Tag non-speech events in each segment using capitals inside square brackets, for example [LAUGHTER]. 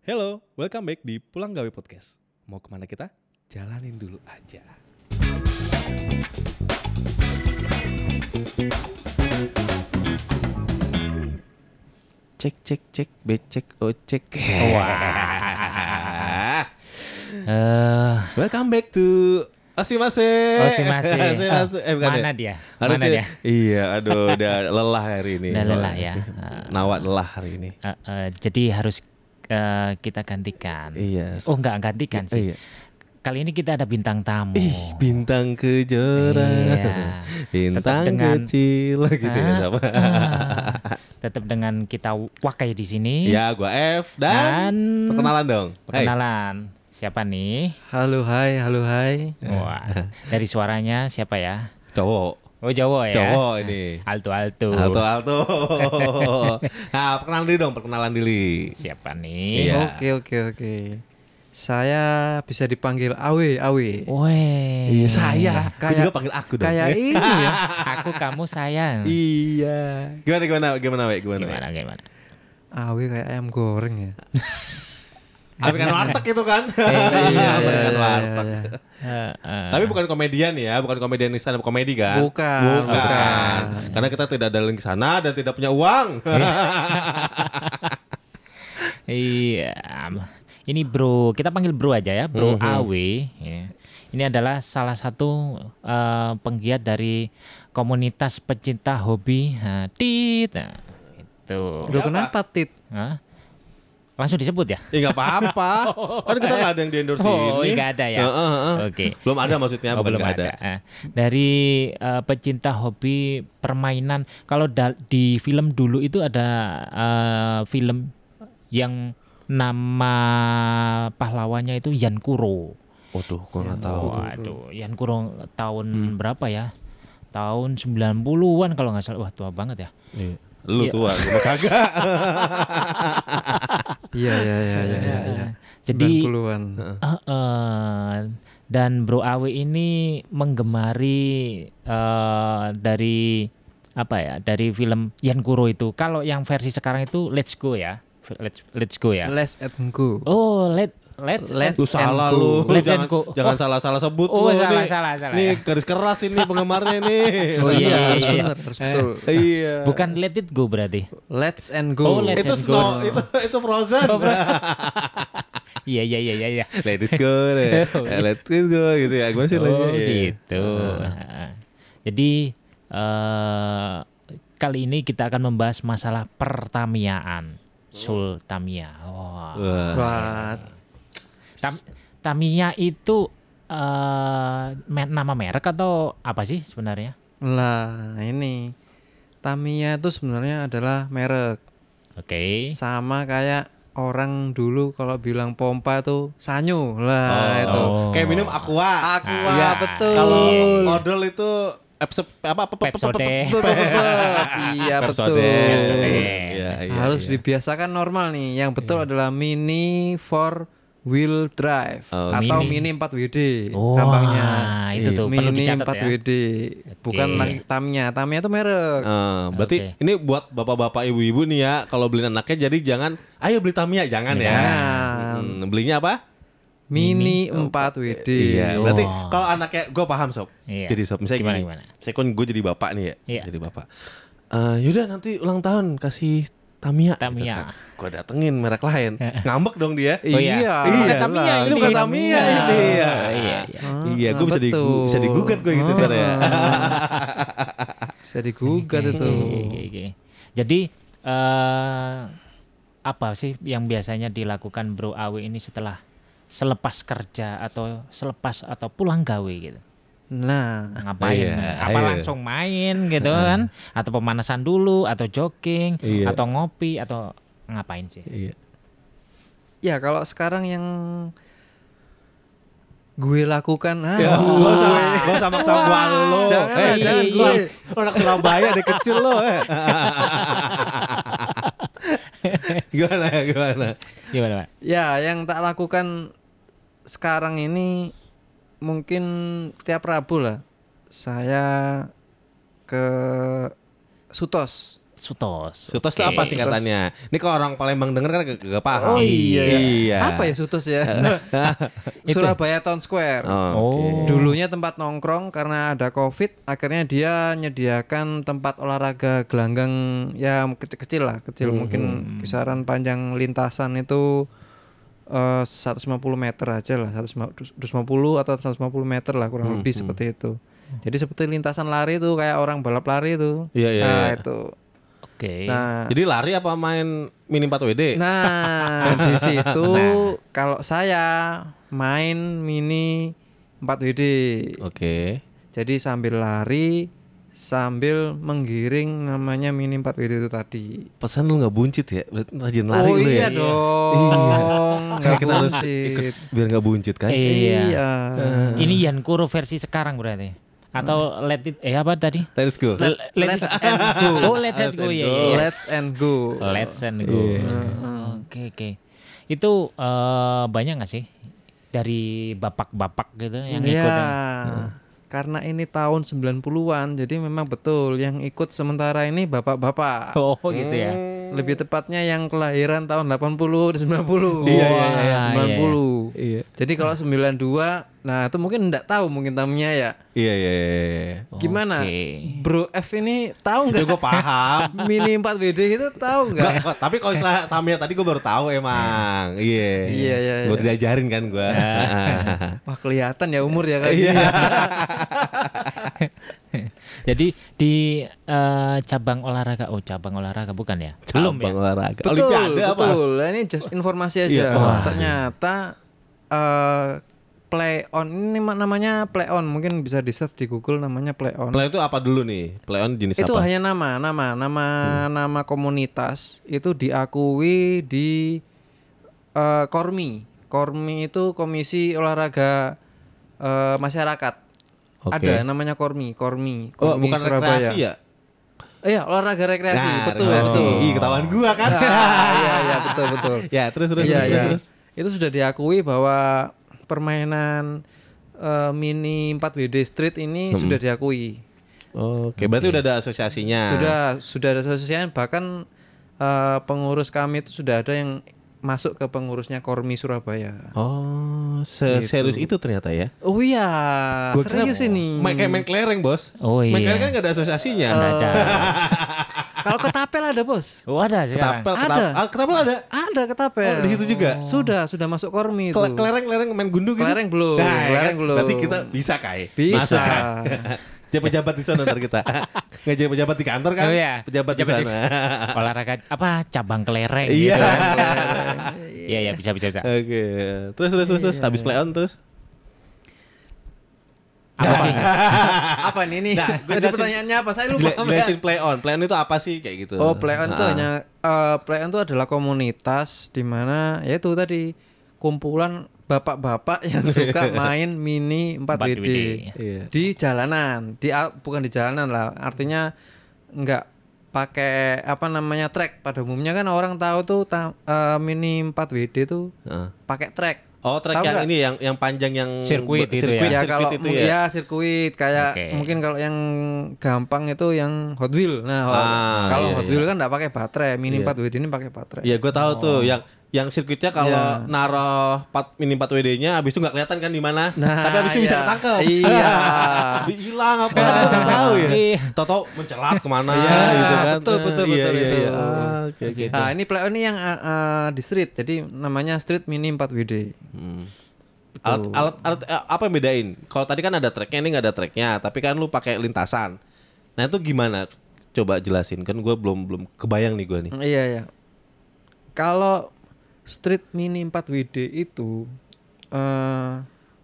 Hello, welcome back di Pulang Gawe Podcast. Mau ke mana kita? Jalanin dulu aja. Cek cek cek becek ocek. Wah. Eh, welcome back to Osimase. Osimase. [LAUGHS] Osimase. Oh, Eh, bukan mana ya? dia? Harusnya- Mana dia? Iya, aduh, udah lelah hari ini. Udah lelah ya. Nawat lelah hari ini. Eh, eh, jadi harus eh, kita gantikan. Iya. Oh, enggak gantikan sih. iya. Kali ini kita ada bintang tamu. Ih, bintang kejora. Iya. [LAUGHS] Bintang Tetap dengan- kecil gitu ya Ah, siapa? ah. [LAUGHS] Tetap dengan kita wakai di sini. Ya, gua F dan, Dan perkenalan dong. Hai. perkenalan. Siapa nih? Halo hai, halo hai. Wah, dari suaranya siapa ya? Cowok. Oh, Jawa ya. Cowok ini. Alto alto. Alto Alto. [LAUGHS] nah, perkenalan diri dong, perkenalan diri. Siapa nih? Iya. Oke oke oke. Saya bisa dipanggil Awe Awe. Weh. Iya, saya. Kayak Kayak- juga panggil aku dong. Kayak ini ya. [LAUGHS] Aku kamu sayang. iya. Gimana gimana gimana? Gimana? Gimana gimana? Awe kayak ayam goreng ya. [LAUGHS] Amerikan [LAUGHS] warteg itu kan? iya, [LAUGHS] Amerikan iya, warteg. iya. [LAUGHS] Eh, eh. Tapi bukan komedian ya, bukan komedian stand up komedi kan? Bukan, bukan. bukan. Karena kita tidak ada link sana dan tidak punya uang. Iya. Ini bro, kita panggil bro aja ya, bro Mhm. AW. ya. Ini adalah salah satu eh, penggiat dari komunitas pecinta hobi nah, tit. Nah, itu. Udah kenapa tit? Hah? Langsung disebut ya? Ya nggak apa-apa. [LAUGHS] Kan kita nggak ada yang di endorse Oh, ini. nggak ada ya? Heeh, heeh. Oke. Belum ada maksudnya, Oh, bukan belum nggak ada. Eh, Dari eh, pecinta hobi permainan, kalau di film dulu itu ada eh, film yang nama pahlawannya itu Yan Kuro. Waduh, gua nggak tahu. tuh. Waduh, Yan Kuro tahun berapa ya? Tahun 90-an kalau nggak salah. Wah, tua banget ya. Iya. Lu Iya. tua, gua kagak. [LAUGHS] Iya iya iya iya iya. iya. Jadi 90-an. Eh, eh, dan Bro Awe ini menggemari eh, dari apa ya dari film Yan Kuro itu. Kalau yang versi sekarang itu Let's Go ya, Let's Let's Go ya. Let's and go. Oh Let Let's Let's Lu and salah lu. Let's jangan jangan salah-salah sebut Oh, lu salah, nih. salah, salah Nih garis keras ini penggemarnya nih. [LAUGHS] Oh, iya, harus iya, iya. benar, harus betul. Iya. bukan Let It Go berarti. Let's and Oh, go. let's- itu and snow, go. itu itu frozen. [LAUGHS] Iya iya iya iya. iya. Let's go [LAUGHS] deh. Eh, Let's go gitu ya. Gimana sih Oh lagunya? Iya. gitu. Nah, Jadi eh, kali ini kita akan membahas masalah pertamiaan. Sultamia. Wah. Wah. Wah, Tam- Tamiya itu eh me- nama merek atau apa sih sebenarnya? lah ini Tamiya itu sebenarnya adalah merek Oke. sama kayak orang dulu kalau bilang pompa tuh sanyo lah Oh, itu. Kayak minum aqua. Aqua Iya. betul. Kalau odol itu Epsep, apa apa Pepsode. iya betul. Iya, iya, Harus iya. dibiasakan normal nih. Yang betul adalah mini four wheel drive Oh, atau mini. mini 4 WD Oh, gampangnya. itu tuh perlu mini dicatat 4 ya. WD. Bukan Oke. lagi Tamiya. Tamiya itu merek. Eh, berarti Oke. ini buat bapak-bapak ibu-ibu nih ya kalau beli anaknya jadi jangan ayo beli Tamiya jangan ya. Jangan. Hmm, belinya apa? Mini 4 WD. Iya, berarti Oh. kalau anaknya gue paham sob. Iya. Jadi sob, misalnya Gimana, gini, gimana? Saya kan gue jadi bapak nih ya, Iya. jadi bapak. Eh yaudah nanti ulang tahun kasih Tamiya. Tamiya. Gue datengin merek lain, ngambek dong dia. Oh, iya. Iya. Ini bukan Iya, Tamiya ini. Bukan Tamiya ini. Oh, Iya, iya, iya. Ah, Iya, gue bisa, betul. bisa digugat gue gitu ntar ya. [LAUGHS] Bisa digugat itu. Jadi eh apa sih yang biasanya dilakukan Bro Awe ini setelah selepas kerja atau selepas atau pulang gawe gitu? Nah, Ngapain? Iya, apa iya. langsung main gitu kan? Atau pemanasan dulu atau jogging Iya. atau ngopi atau ngapain sih? Iya. ya kalau sekarang yang gue lakukan ah, Ya, gue- gak usah, gak usah maksa gua lo. Jangan, eh, jangan gua. iya. Anak Surabaya dari kecil lo. Eh. [LAUGHS] gimana gimana? Gimana, Pak? Ya, yang tak lakukan sekarang ini mungkin tiap Rabu lah. Saya ke Sutos. Sutos. Sutos itu Oke. apa singkatannya? Ini kalau orang Palembang denger kan gak, gak paham. Oh iya. Iya. Apa ya Sutus ya? [LAUGHS] Surabaya Town Square. Oh, oke. Oh. Dulunya tempat nongkrong karena ada Covid, akhirnya dia menyediakan tempat olahraga gelanggang ya kecil-kecil lah, kecil mungkin kisaran panjang lintasan itu eh 150 meter aja lah, 150 250 atau 150 meter lah kurang lebih seperti itu. Jadi seperti lintasan lari itu kayak orang balap lari itu. Iya, iya, Nah, iya. itu. Oke. Nah, Jadi lari apa main mini 4 WD? Nah, [LAUGHS] di situ kalau saya main mini 4 WD. Oke. Jadi sambil lari sambil menggiring namanya mini 4 WD itu tadi. Pesan lu nggak buncit ya? Rajin lari oh lu iya ya? dong. Kan nggak [LAUGHS] kita harus ikut [LAUGHS] biar nggak buncit kan? Iya. Iya. Ini Yankuro versi sekarang berarti. Atau let it eh apa tadi? Let's go. Let, Let- let's and go. Oh, let's and go ya. ya. Let's and go. Let's and go. Oke oke. Itu eh, banyak nggak sih dari bapak-bapak gitu yang Iya. ikut? Karena ini tahun 90-an, jadi memang betul yang ikut sementara ini bapak-bapak. Oh gitu ya. Lebih tepatnya yang kelahiran tahun 80 dan 90. Iya, iya, iya. 90. Iya. Jadi kalau 92, nah itu mungkin enggak tahu mungkin tamunya ya. Iya iya iya. iya. Gimana? Oke. Bro F ini tahu Itu nggak? gue paham. [LAUGHS] Mini 4 WD itu tahu Enggak, nggak? kok. tapi kalau istilah Tamiya tadi gue baru tahu emang. Iya. Iya, iya, Gue iya. diajarin kan gue. Wah kelihatan ya umur ya kayak Iya. [LAUGHS] [LAUGHS] Jadi di eh, cabang olahraga, oh cabang olahraga bukan ya? Belum ya? Cabang olahraga. Betul, Olimpiade apa? betul. Nah, Ini just informasi aja. Iya. Wah. Ternyata eh play on ini ma- namanya play on mungkin bisa di search di Google namanya play on. Play itu apa dulu nih? Play on jenis itu apa? hanya nama, nama, nama, nama komunitas itu diakui di eh, Kormi. Kormi itu Komisi Olahraga eh, Masyarakat. Oke. Ada namanya Kormi, Kormi, Oh, Kormi bukan Surabaya. rekreasi ya? Iya, olahraga rekreasi, Nah, betul, rekreasi. betul. Ih, ketahuan gua kan. [LAUGHS] Ah, iya, iya, betul, betul. [LAUGHS] ya, terus terus Iya, terus, iya. terus. Itu sudah diakui bahwa permainan eh, mini 4 WD Street ini sudah diakui. Oke, berarti udah ada asosiasinya. Sudah sudah ada asosiasi bahkan eh, pengurus kami itu sudah ada yang masuk ke pengurusnya Kormi Surabaya. Oh, serius itu ternyata ya. Oh iya, Gua serius ini. Main kayak main kelereng, Bos. Oh Main iya. kelereng kan gak ada asosiasinya. Nggak ada. [LAUGHS] Kalau ketapel ada, Bos. Oh ada sekarang. Ketapel, Ada. ketapel, ah, ketapel ada. Ada ketapel. Oh, di situ juga? Sudah, sudah masuk Kormi itu. Kele- Kelereng-kelereng main gundu gitu. Kelereng belum, Nah, ya kelereng kan? belum. Berarti kita bisa kai. Bisa. Masuk, Kai. [LAUGHS] Jadi pejabat di sana ntar kita. [LAUGHS] Nggak jadi pejabat di kantor kan? Oh, iya. Pejabat, Pejabat di di- sana. [LAUGHS] Olahraga apa cabang kelereng Iya. gitu. kan. [LAUGHS] Iya iya bisa bisa bisa. Oke. Terus terus terus terus habis play on terus. Apa sih? apa nih ini? Nah, pertanyaannya apa? Saya lupa. Jela- Jelasin play on. Play on itu apa sih kayak gitu? Oh, play on itu Ah. hanya eh, play on itu adalah komunitas di mana ya itu tadi kumpulan bapak-bapak yang [LAUGHS] suka main mini 4 WD 4WD. Iya. di jalanan. Di a- bukan di jalanan lah. Artinya enggak pakai apa namanya track. Pada umumnya kan orang tahu tuh ta- eh, mini 4 WD tuh Heeh. pakai track. Oh, track Tahu yang nggak? ini yang yang panjang yang Sirkuit itu ya? sirkuit, ya sirkuit kalau itu ya. ya sirkuit kayak Oke. mungkin kalau yang gampang itu yang Hot Wheel. Nah, Ah, kalau iya, Hot iya. Wheel kan enggak pakai baterai, mini Iya. 4 WD ini pakai baterai. Iya, gue tahu tuh yang yang sirkuitnya kalau Iya. naruh 4 mini 4 WD-nya habis itu nggak kelihatan kan di mana. Nah, Tapi habis itu bisa iya. ketangkep. Iya. [LAUGHS] Hilang apa kan gue nggak tahu ya. Iya. Toto mencelat ke mana Iya, gitu kan. betul, betul, Iya, betul iya, itu. iya. Ah, Oke oke. Nah, ini play ini yang uh, uh, di street. Jadi namanya street mini 4 WD. Hmm. Alat, alat, alat eh, apa yang bedain? Kalau tadi kan ada tracknya, ini nggak ada tracknya, tapi kan lu pakai lintasan. Nah itu gimana? Coba jelasin kan gue belum belum kebayang nih gue nih. Iya, iya. Kalau street mini 4 WD itu eh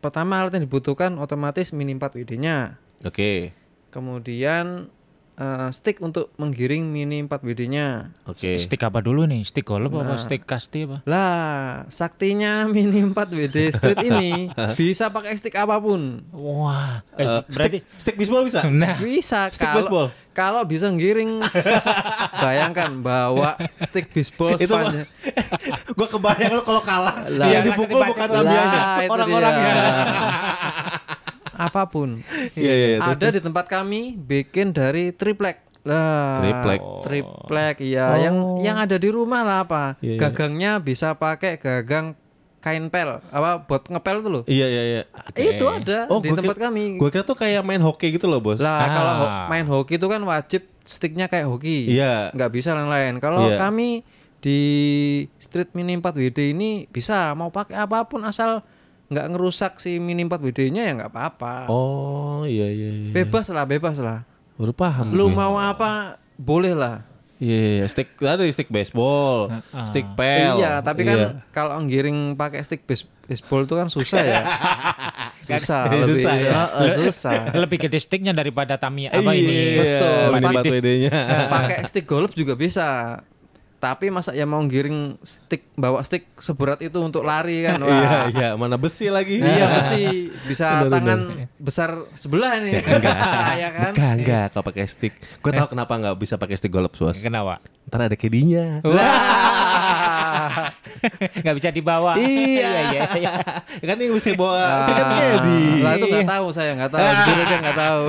pertama alat yang dibutuhkan otomatis mini 4 WD-nya. Oke, Kemudian eh, stick untuk menggiring mini 4 WD-nya. oke. Stick apa dulu nih? Stick golf apa Nah. stick kasti apa? Lah, saktinya mini 4 WD street [LAUGHS] ini bisa pakai stick apa pun. Wah, eh, Eh, berarti stick, stick bisbol bisa? nah Bisa Stick baseball? kalau kalau bisa ngiring [LAUGHS] bayangkan bawa stick baseball itu sepanjang [LAUGHS] gue kebayang lu kalau kalah Lah. yang dipukul bukan itu orang-orangnya. Apa pun [LAUGHS] Iya, iya, terus, ada di tempat kami bikin dari triplek Lah, Triplek. triplek iya, yang yang ada di rumah lah apa? Iya, iya. Gagangnya bisa pakai gagang kain pel, apa buat ngepel tuh loh. Iya iya iya. Itu ada Oh, di tempat kira- kami. Gue kira tuh kayak main hoki gitu loh bos. Lah kalau Ah. ho- main hoki itu kan wajib sticknya kayak hoki. Iya. Nggak bisa lain-lain. Kalau Iya. kami di Street Mini 4 WD ini bisa mau pakai apa pun asal nggak ngerusak si Mini 4 WD-nya ya nggak apa-apa. Oh iya iya. iya. Bebas lah, bebas lah. Baru paham. Lu gue. mau apa boleh lah. Iya, iya, iya. stick ada stick baseball, stick pel. Iya, tapi kan Iya. kalau ngiring pakai stick base- baseball itu kan susah ya. [LAUGHS] susah, [LAUGHS] Susah lebih ya. Heeh, [LAUGHS] susah. Lebih gede sticknya daripada Tamiya apa Iya, ini? Betul. Mini Pakai- 4 WD-nya. pakai stick golf juga bisa. Tapi masa ya mau giring stick bawa stick seberat itu untuk lari kan? [LAUGHS] Wah. Iya iya, mana besi lagi. Iya mesti bisa tangan besar sebelah ini. [LAUGHS] Enggak. [LAUGHS] ya kan? Enggak, enggak kalau pakai stick. Gue tahu kenapa enggak bisa pakai stick golf, Bos. Kenapa? Ntar ada kedinya. Wah. Nggak bisa dibawa. iya, iya, iya. kan yang mesti bawa itu kan kedi. Lah itu nggak tahu saya nggak tahu. Jujur aja nggak tahu.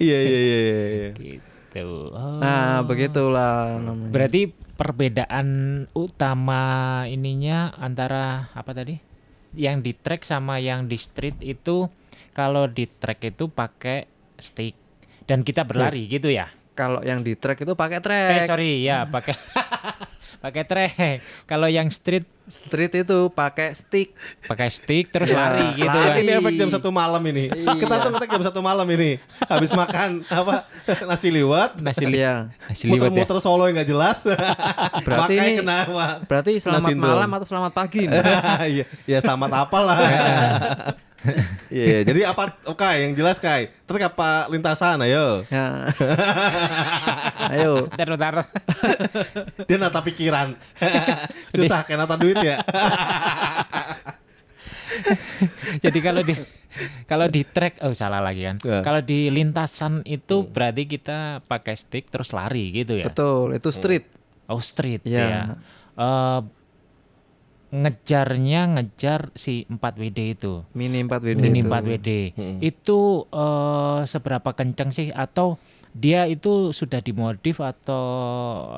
Iya iya iya iya. iya. Gitu. Oh. Nah begitulah namanya. Berarti perbedaan utama ininya antara apa tadi? Yang di track sama yang di street itu kalau di track itu pakai stick dan kita berlari gitu ya. Kalau yang di track itu pakai Eh track. sorry ya pakai [LAUGHS] pakai track. Kalau yang street Street itu pakai stick. pakai stick terus Ya, lari gitu lari. kan. Ini efek jam satu malam ini. Iya. Kita tuh ngetek jam satu malam ini. Habis makan apa [LAUGHS] nasi liwet, Nasi li Iya. nasi liwet ya. muter-muter solo yang nggak jelas. [LAUGHS] Berarti Makanya ini- kena. Berarti selamat malam atau selamat pagi. Iya, ya selamat apa lah. Iya, iya. jadi apa oke yang jelas Kai. Truk apa lintasan ayo. Ya. [LAUGHS] Ayo. Bentar, bentar. [LAUGHS] Dia nata pikiran. [LAUGHS] Susah kayak nata duit ya. Jadi kalau di kalau di track oh salah lagi kan. Ya. Kalau di lintasan itu berarti kita pakai stick terus lari gitu ya. Betul, itu street. Oh street Iya. ya. Eh, ngejarnya ngejar si 4WD itu. Mini 4 WD Mini itu. 4WD. Itu eh, seberapa kencang sih atau dia itu sudah dimodif atau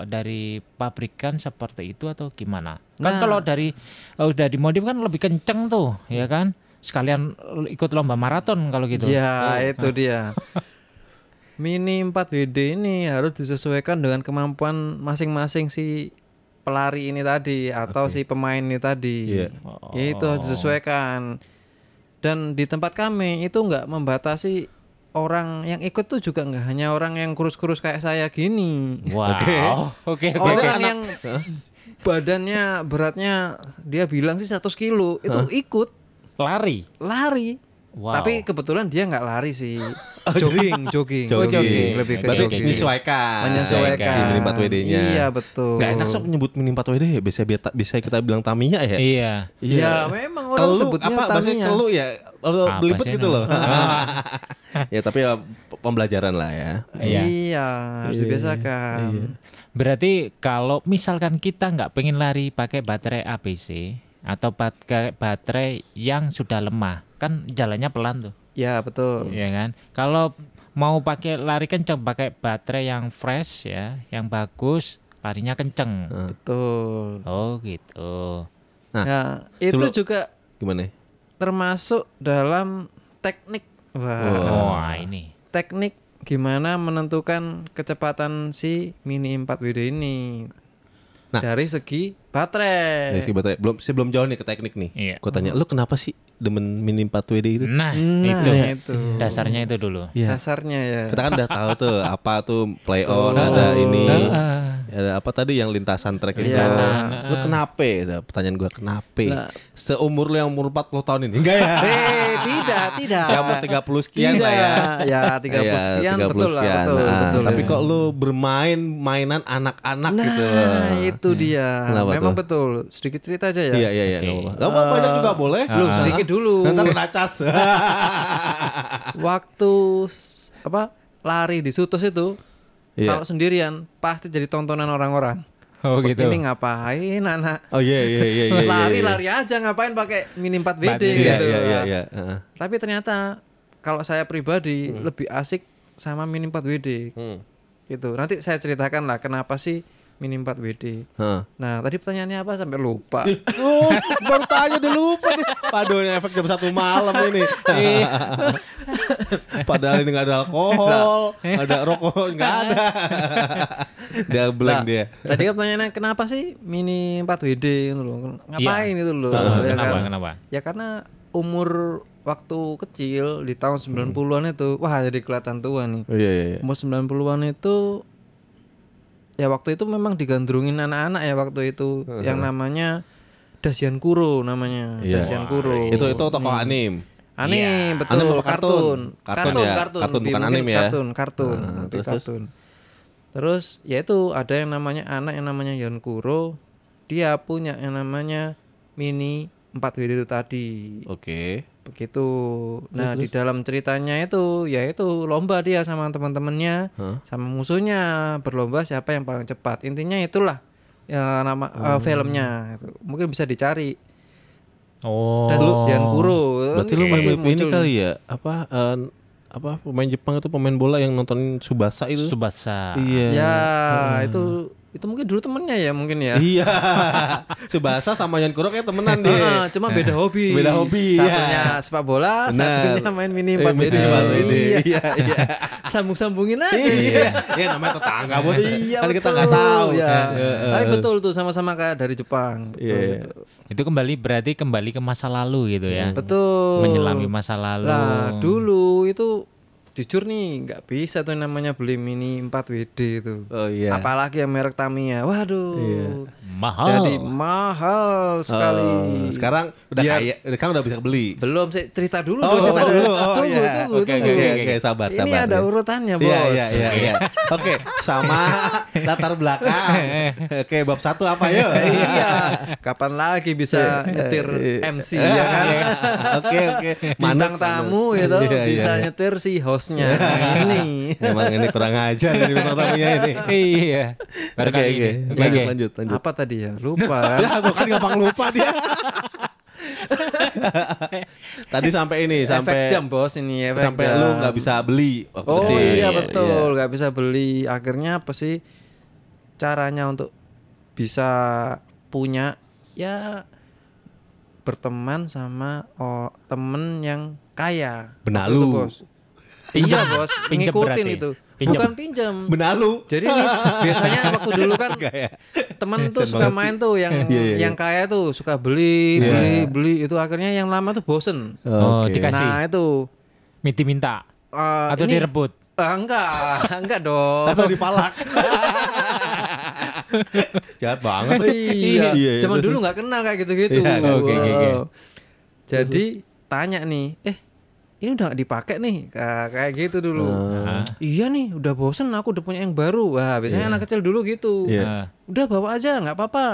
dari pabrikan seperti itu atau gimana? Kan Nah. kalau dari eh, udah dimodif kan lebih kenceng tuh, ya kan? Sekalian ikut lomba maraton kalau gitu. Ya, itu dia. Mini 4 WD ini harus disesuaikan dengan kemampuan masing-masing si pelari ini tadi atau si pemain ini tadi. Iya. Itu harus disesuaikan. Dan di tempat kami itu nggak membatasi orang yang ikut tuh juga nggak hanya orang yang kurus-kurus kayak saya gini. Wow. Oke, oke, oke. Orang yang [LAUGHS] badannya beratnya dia bilang sih 100 kilo itu ikut Lari. lari. Wow. Tapi kebetulan dia nggak lari sih, [LAUGHS] jogging, jogging, Oh, jogging. lebih ke Berarti jogging. menyesuaikan. Menyesuaikan. Si mini 4 WD-nya. Iya betul. Gak enak sok nyebut mini 4 WD ya. Bisa bisa, bisa kita bilang Tamiya ya. Iya. Ya memang orang Kelu, sebutnya apa bahasanya Tamiya. kelu ya Apa belibet gitu loh [LAUGHS] ya tapi ya pembelajaran lah ya Iya. Iya, harus dibiasakan. Berarti kalau misalkan kita nggak pengen lari pakai baterai ABC atau pakai baterai yang sudah lemah, kan jalannya pelan tuh, Ya betul. ya kan? Kalau mau pakai lari kenceng pakai baterai yang fresh ya, yang bagus, larinya kenceng. Betul. Oh gitu. Nah, ya, itu sebelum- juga gimana termasuk dalam teknik. Wah, Wah ini. teknik gimana menentukan kecepatan si Mini 4 WD ini. Nah, Dari segi baterai. Dari segi baterai belum sebelum jauh nih ke teknik nih Iya. gue tanya lu kenapa sih demen mini 4 WD itu Nah, Nah, itu itu. dasarnya itu dulu. Iya. Dasarnya ya. kita kan udah tahu tuh apa tuh play on ada ini Heeh. Ada apa tadi yang lintasan track itu Lintasan, lu kenapa ada pertanyaan gua kenapa Lah. seumur lu yang umur 40 tahun ini enggak ya [LAUGHS] Eh, tidak, tidak. ya umur 30 sekian tidak. lah ya Ya, 30 Iya, sekian 30 betul lah, sekian. betul, Nah, betul. tapi ya. kok lu bermain mainan anak-anak Nah, gitu loh. itu dia. Kenapa Memang tuh? betul. Sedikit cerita aja ya. Iya iya iya. Oke. nggak apa-apa. Apa-apa, banyak juga boleh. Belum Ah. sedikit dulu. Nanti kena cas. Waktu apa? Lari di Sutus itu Iya. kalau sendirian pasti jadi tontonan orang-orang. Oh gitu. Ini ngapain anak? Oh iya iya iya iya. Lari-lari aja ngapain pakai mini 4 WD Baterai. Iya gitu. iya iya iya. Tapi ternyata kalau saya pribadi Hmm. lebih asik sama Mini 4 WD Hmm. gitu. Nanti saya ceritakan lah kenapa sih Mini 4 WD. Hah. Nah, tadi pertanyaannya apa sampai lupa. Oh, baru tanya udah lupa nih. Ini efek jam satu malam ini. Padahal ini nggak ada alkohol, ada rokok nggak ada. dia blank Nah, dia. Tadi kan pertanyaannya kenapa sih Mini 4 WD gitu loh. Ngapain itu loh. Ah, ya kenapa kan? kenapa? Ya karena umur waktu kecil di tahun 90-an itu wah jadi kelihatan tua nih. Oh, iya iya. iya. Umur 90-an itu ya waktu itu memang digandrungin anak-anak ya waktu itu yang namanya Dasian Kuro namanya. Iya. Dasian Kuro. Itu itu tokoh anim. Aneh, betul. Anim apa kartun. kartun? Kartun, Kartun ya? kartun. Kartun, bukan anim ya? Kartun, kartun. Lebih terus, terus? kartun. Terus ya itu ada yang namanya anak yang namanya Yon Kuro. Dia punya yang namanya Mini 4 WD itu tadi. Oke. Begitu. Nah, di dalam ceritanya itu ya itu lomba dia sama teman-temannya, Hah? sama musuhnya berlomba siapa yang paling cepat. Intinya itulah ya nama eh, filmnya itu. Mungkin bisa dicari. Oh. Dasian Kuro. Berarti lu Pasti mirip ini muncul. kali ya? Apa eh, apa pemain Jepang itu pemain bola yang nontonin Subasa itu? Subasa. Iya. Ya, itu itu mungkin dulu temennya ya mungkin ya. Iya. [LAUGHS] Subasa sama Yan Kuro kayak temenan dia. Ah, cuma beda hobi. Beda hobi, Satunya ya. sepak bola, Benar. satunya main mini Eh, 4 mini. 4 WD. [LAUGHS] [LAUGHS] Iya. Iya, iya. Sambung-sambungin aja. Iya, ya namanya tetangga bos. Iya, kan kita nggak tahu. Ya. Heeh. Tapi betul tuh sama-sama kayak dari Jepang. Betul, Iya, iya. betul. Itu kembali berarti kembali ke masa lalu gitu ya. Betul. Menyelami masa lalu. Nah, dulu itu jujur nih nggak bisa tuh namanya beli mini 4 WD itu. Oh iya. Apalagi yang merek Tamiya. Waduh. Mahal. Jadi mahal sekali. Oh, sekarang udah Biar- kaya, sekarang udah bisa beli. Belum sih cerita dulu Oh, dong. cerita dulu. Oh, tunggu, iya. tunggu, Oke, tunggu. oke, oke, sabar, Ini sabar. ada ya. urutannya, Bos. Iya, iya, iya, iya. Oke, sama latar belakang. Oke, bab satu apa yuk? [LAUGHS] iya. Kapan lagi bisa nyetir MC ya kan? Oke, oke. Bintang tamu itu Iya, iya, bisa iya. nyetir si hostnya. [LAUGHS] ini. Emang ini kurang ajar ini bintang tamunya ini. iya. Baru Oke, kali oke. ini. Oke, Lanjut, lanjut, lanjut. Apa tadi ya? Lupa kan? Ya, tuh kan gampang lupa dia. [LAUGHS] Tadi sampai ini, sampai efek jam bos ini efek sampai jam. lu nggak bisa beli waktu Oh kecil. iya betul, nggak bisa beli. Akhirnya apa sih caranya untuk bisa punya ya berteman sama oh, temen yang kaya. Benalu. Bos. Iya bos, Pinjem ngikutin berarti. itu. Pinjem. Bukan pinjam. Benalu. Jadi nih, biasanya waktu dulu kan [LAUGHS] ya. temen tuh suka main tuh yang Iya, iya, iya. yang kaya tuh suka beli Iya. beli beli itu akhirnya yang lama tuh bosen. Oh, Oke. dikasih. Nah itu Miti minta eh, atau ini- direbut. Ah, enggak, [LAUGHS] enggak dong. Atau dipalak. [LAUGHS] Jahat banget. iya. Iya, Zaman terus- dulu nggak kenal kayak gitu-gitu. Iya, oke, oke, oke. Wow. Jadi tanya nih, eh ini udah nggak dipakai nih, Ka- kayak gitu dulu. Ah. Iya nih, udah bosen aku udah punya yang baru. Wah, biasanya anak kecil dulu gitu. Iya. Ah, Udah bawa aja, nggak apa-apa.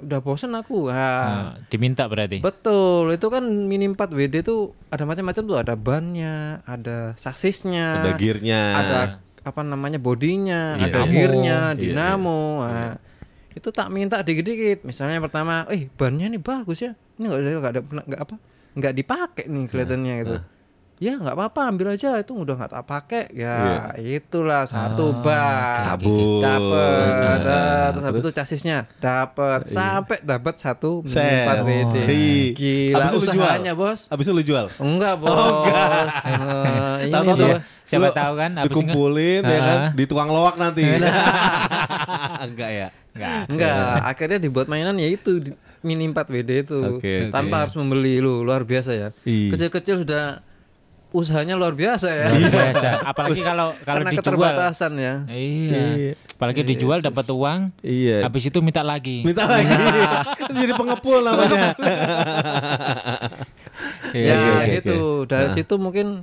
Udah bosen aku. Wah. ah, diminta berarti. Betul, itu kan mini 4 WD tuh ada macam-macam tuh, ada bannya, ada sasisnya, Ada gearnya. ada apa namanya bodinya, Iya. ada gearnya, Iya, dinamo. Nah, itu tak minta dikit-dikit. Misalnya pertama, eh bannya nih bagus ya, ini nggak ada nggak ada nggak apa nggak dipakai nih kelihatannya gitu. Ya nggak apa-apa, ambil aja itu udah nggak tak pakai. Ya itulah satu ban Kabur. dapat, Nah, terus habis itu chasisnya dapat, sampai dapat satu. 4 WD. Oh, iya. Gila itu lu jual? usahanya bos. Habis itu lu jual. Enggak bos. Eh, [LAUGHS] ini Tahu-tahu dia. tuh, Siapa lu tahu kan habis dikumpulin ya kan, Ah. dituang loak nanti. [LAUGHS] Enggak ya. Enggak. Enggak, akhirnya dibuat mainan ya itu di- mini 4 WD itu. Oke, Tanpa oke. harus membeli lu, luar biasa ya. Iya. Kecil-kecil sudah usahanya luar biasa ya. Luar [LAUGHS] biasa. Apalagi kalau kalau Karena dijual. keterbatasan ya. Iya. Iya. Apalagi dijual dapat uang, Iya. habis itu minta lagi. Minta lagi. Itu [LAUGHS] jadi pengepul namanya. Iya, [LAUGHS] ya iya, iya, gitu. Dari situ mungkin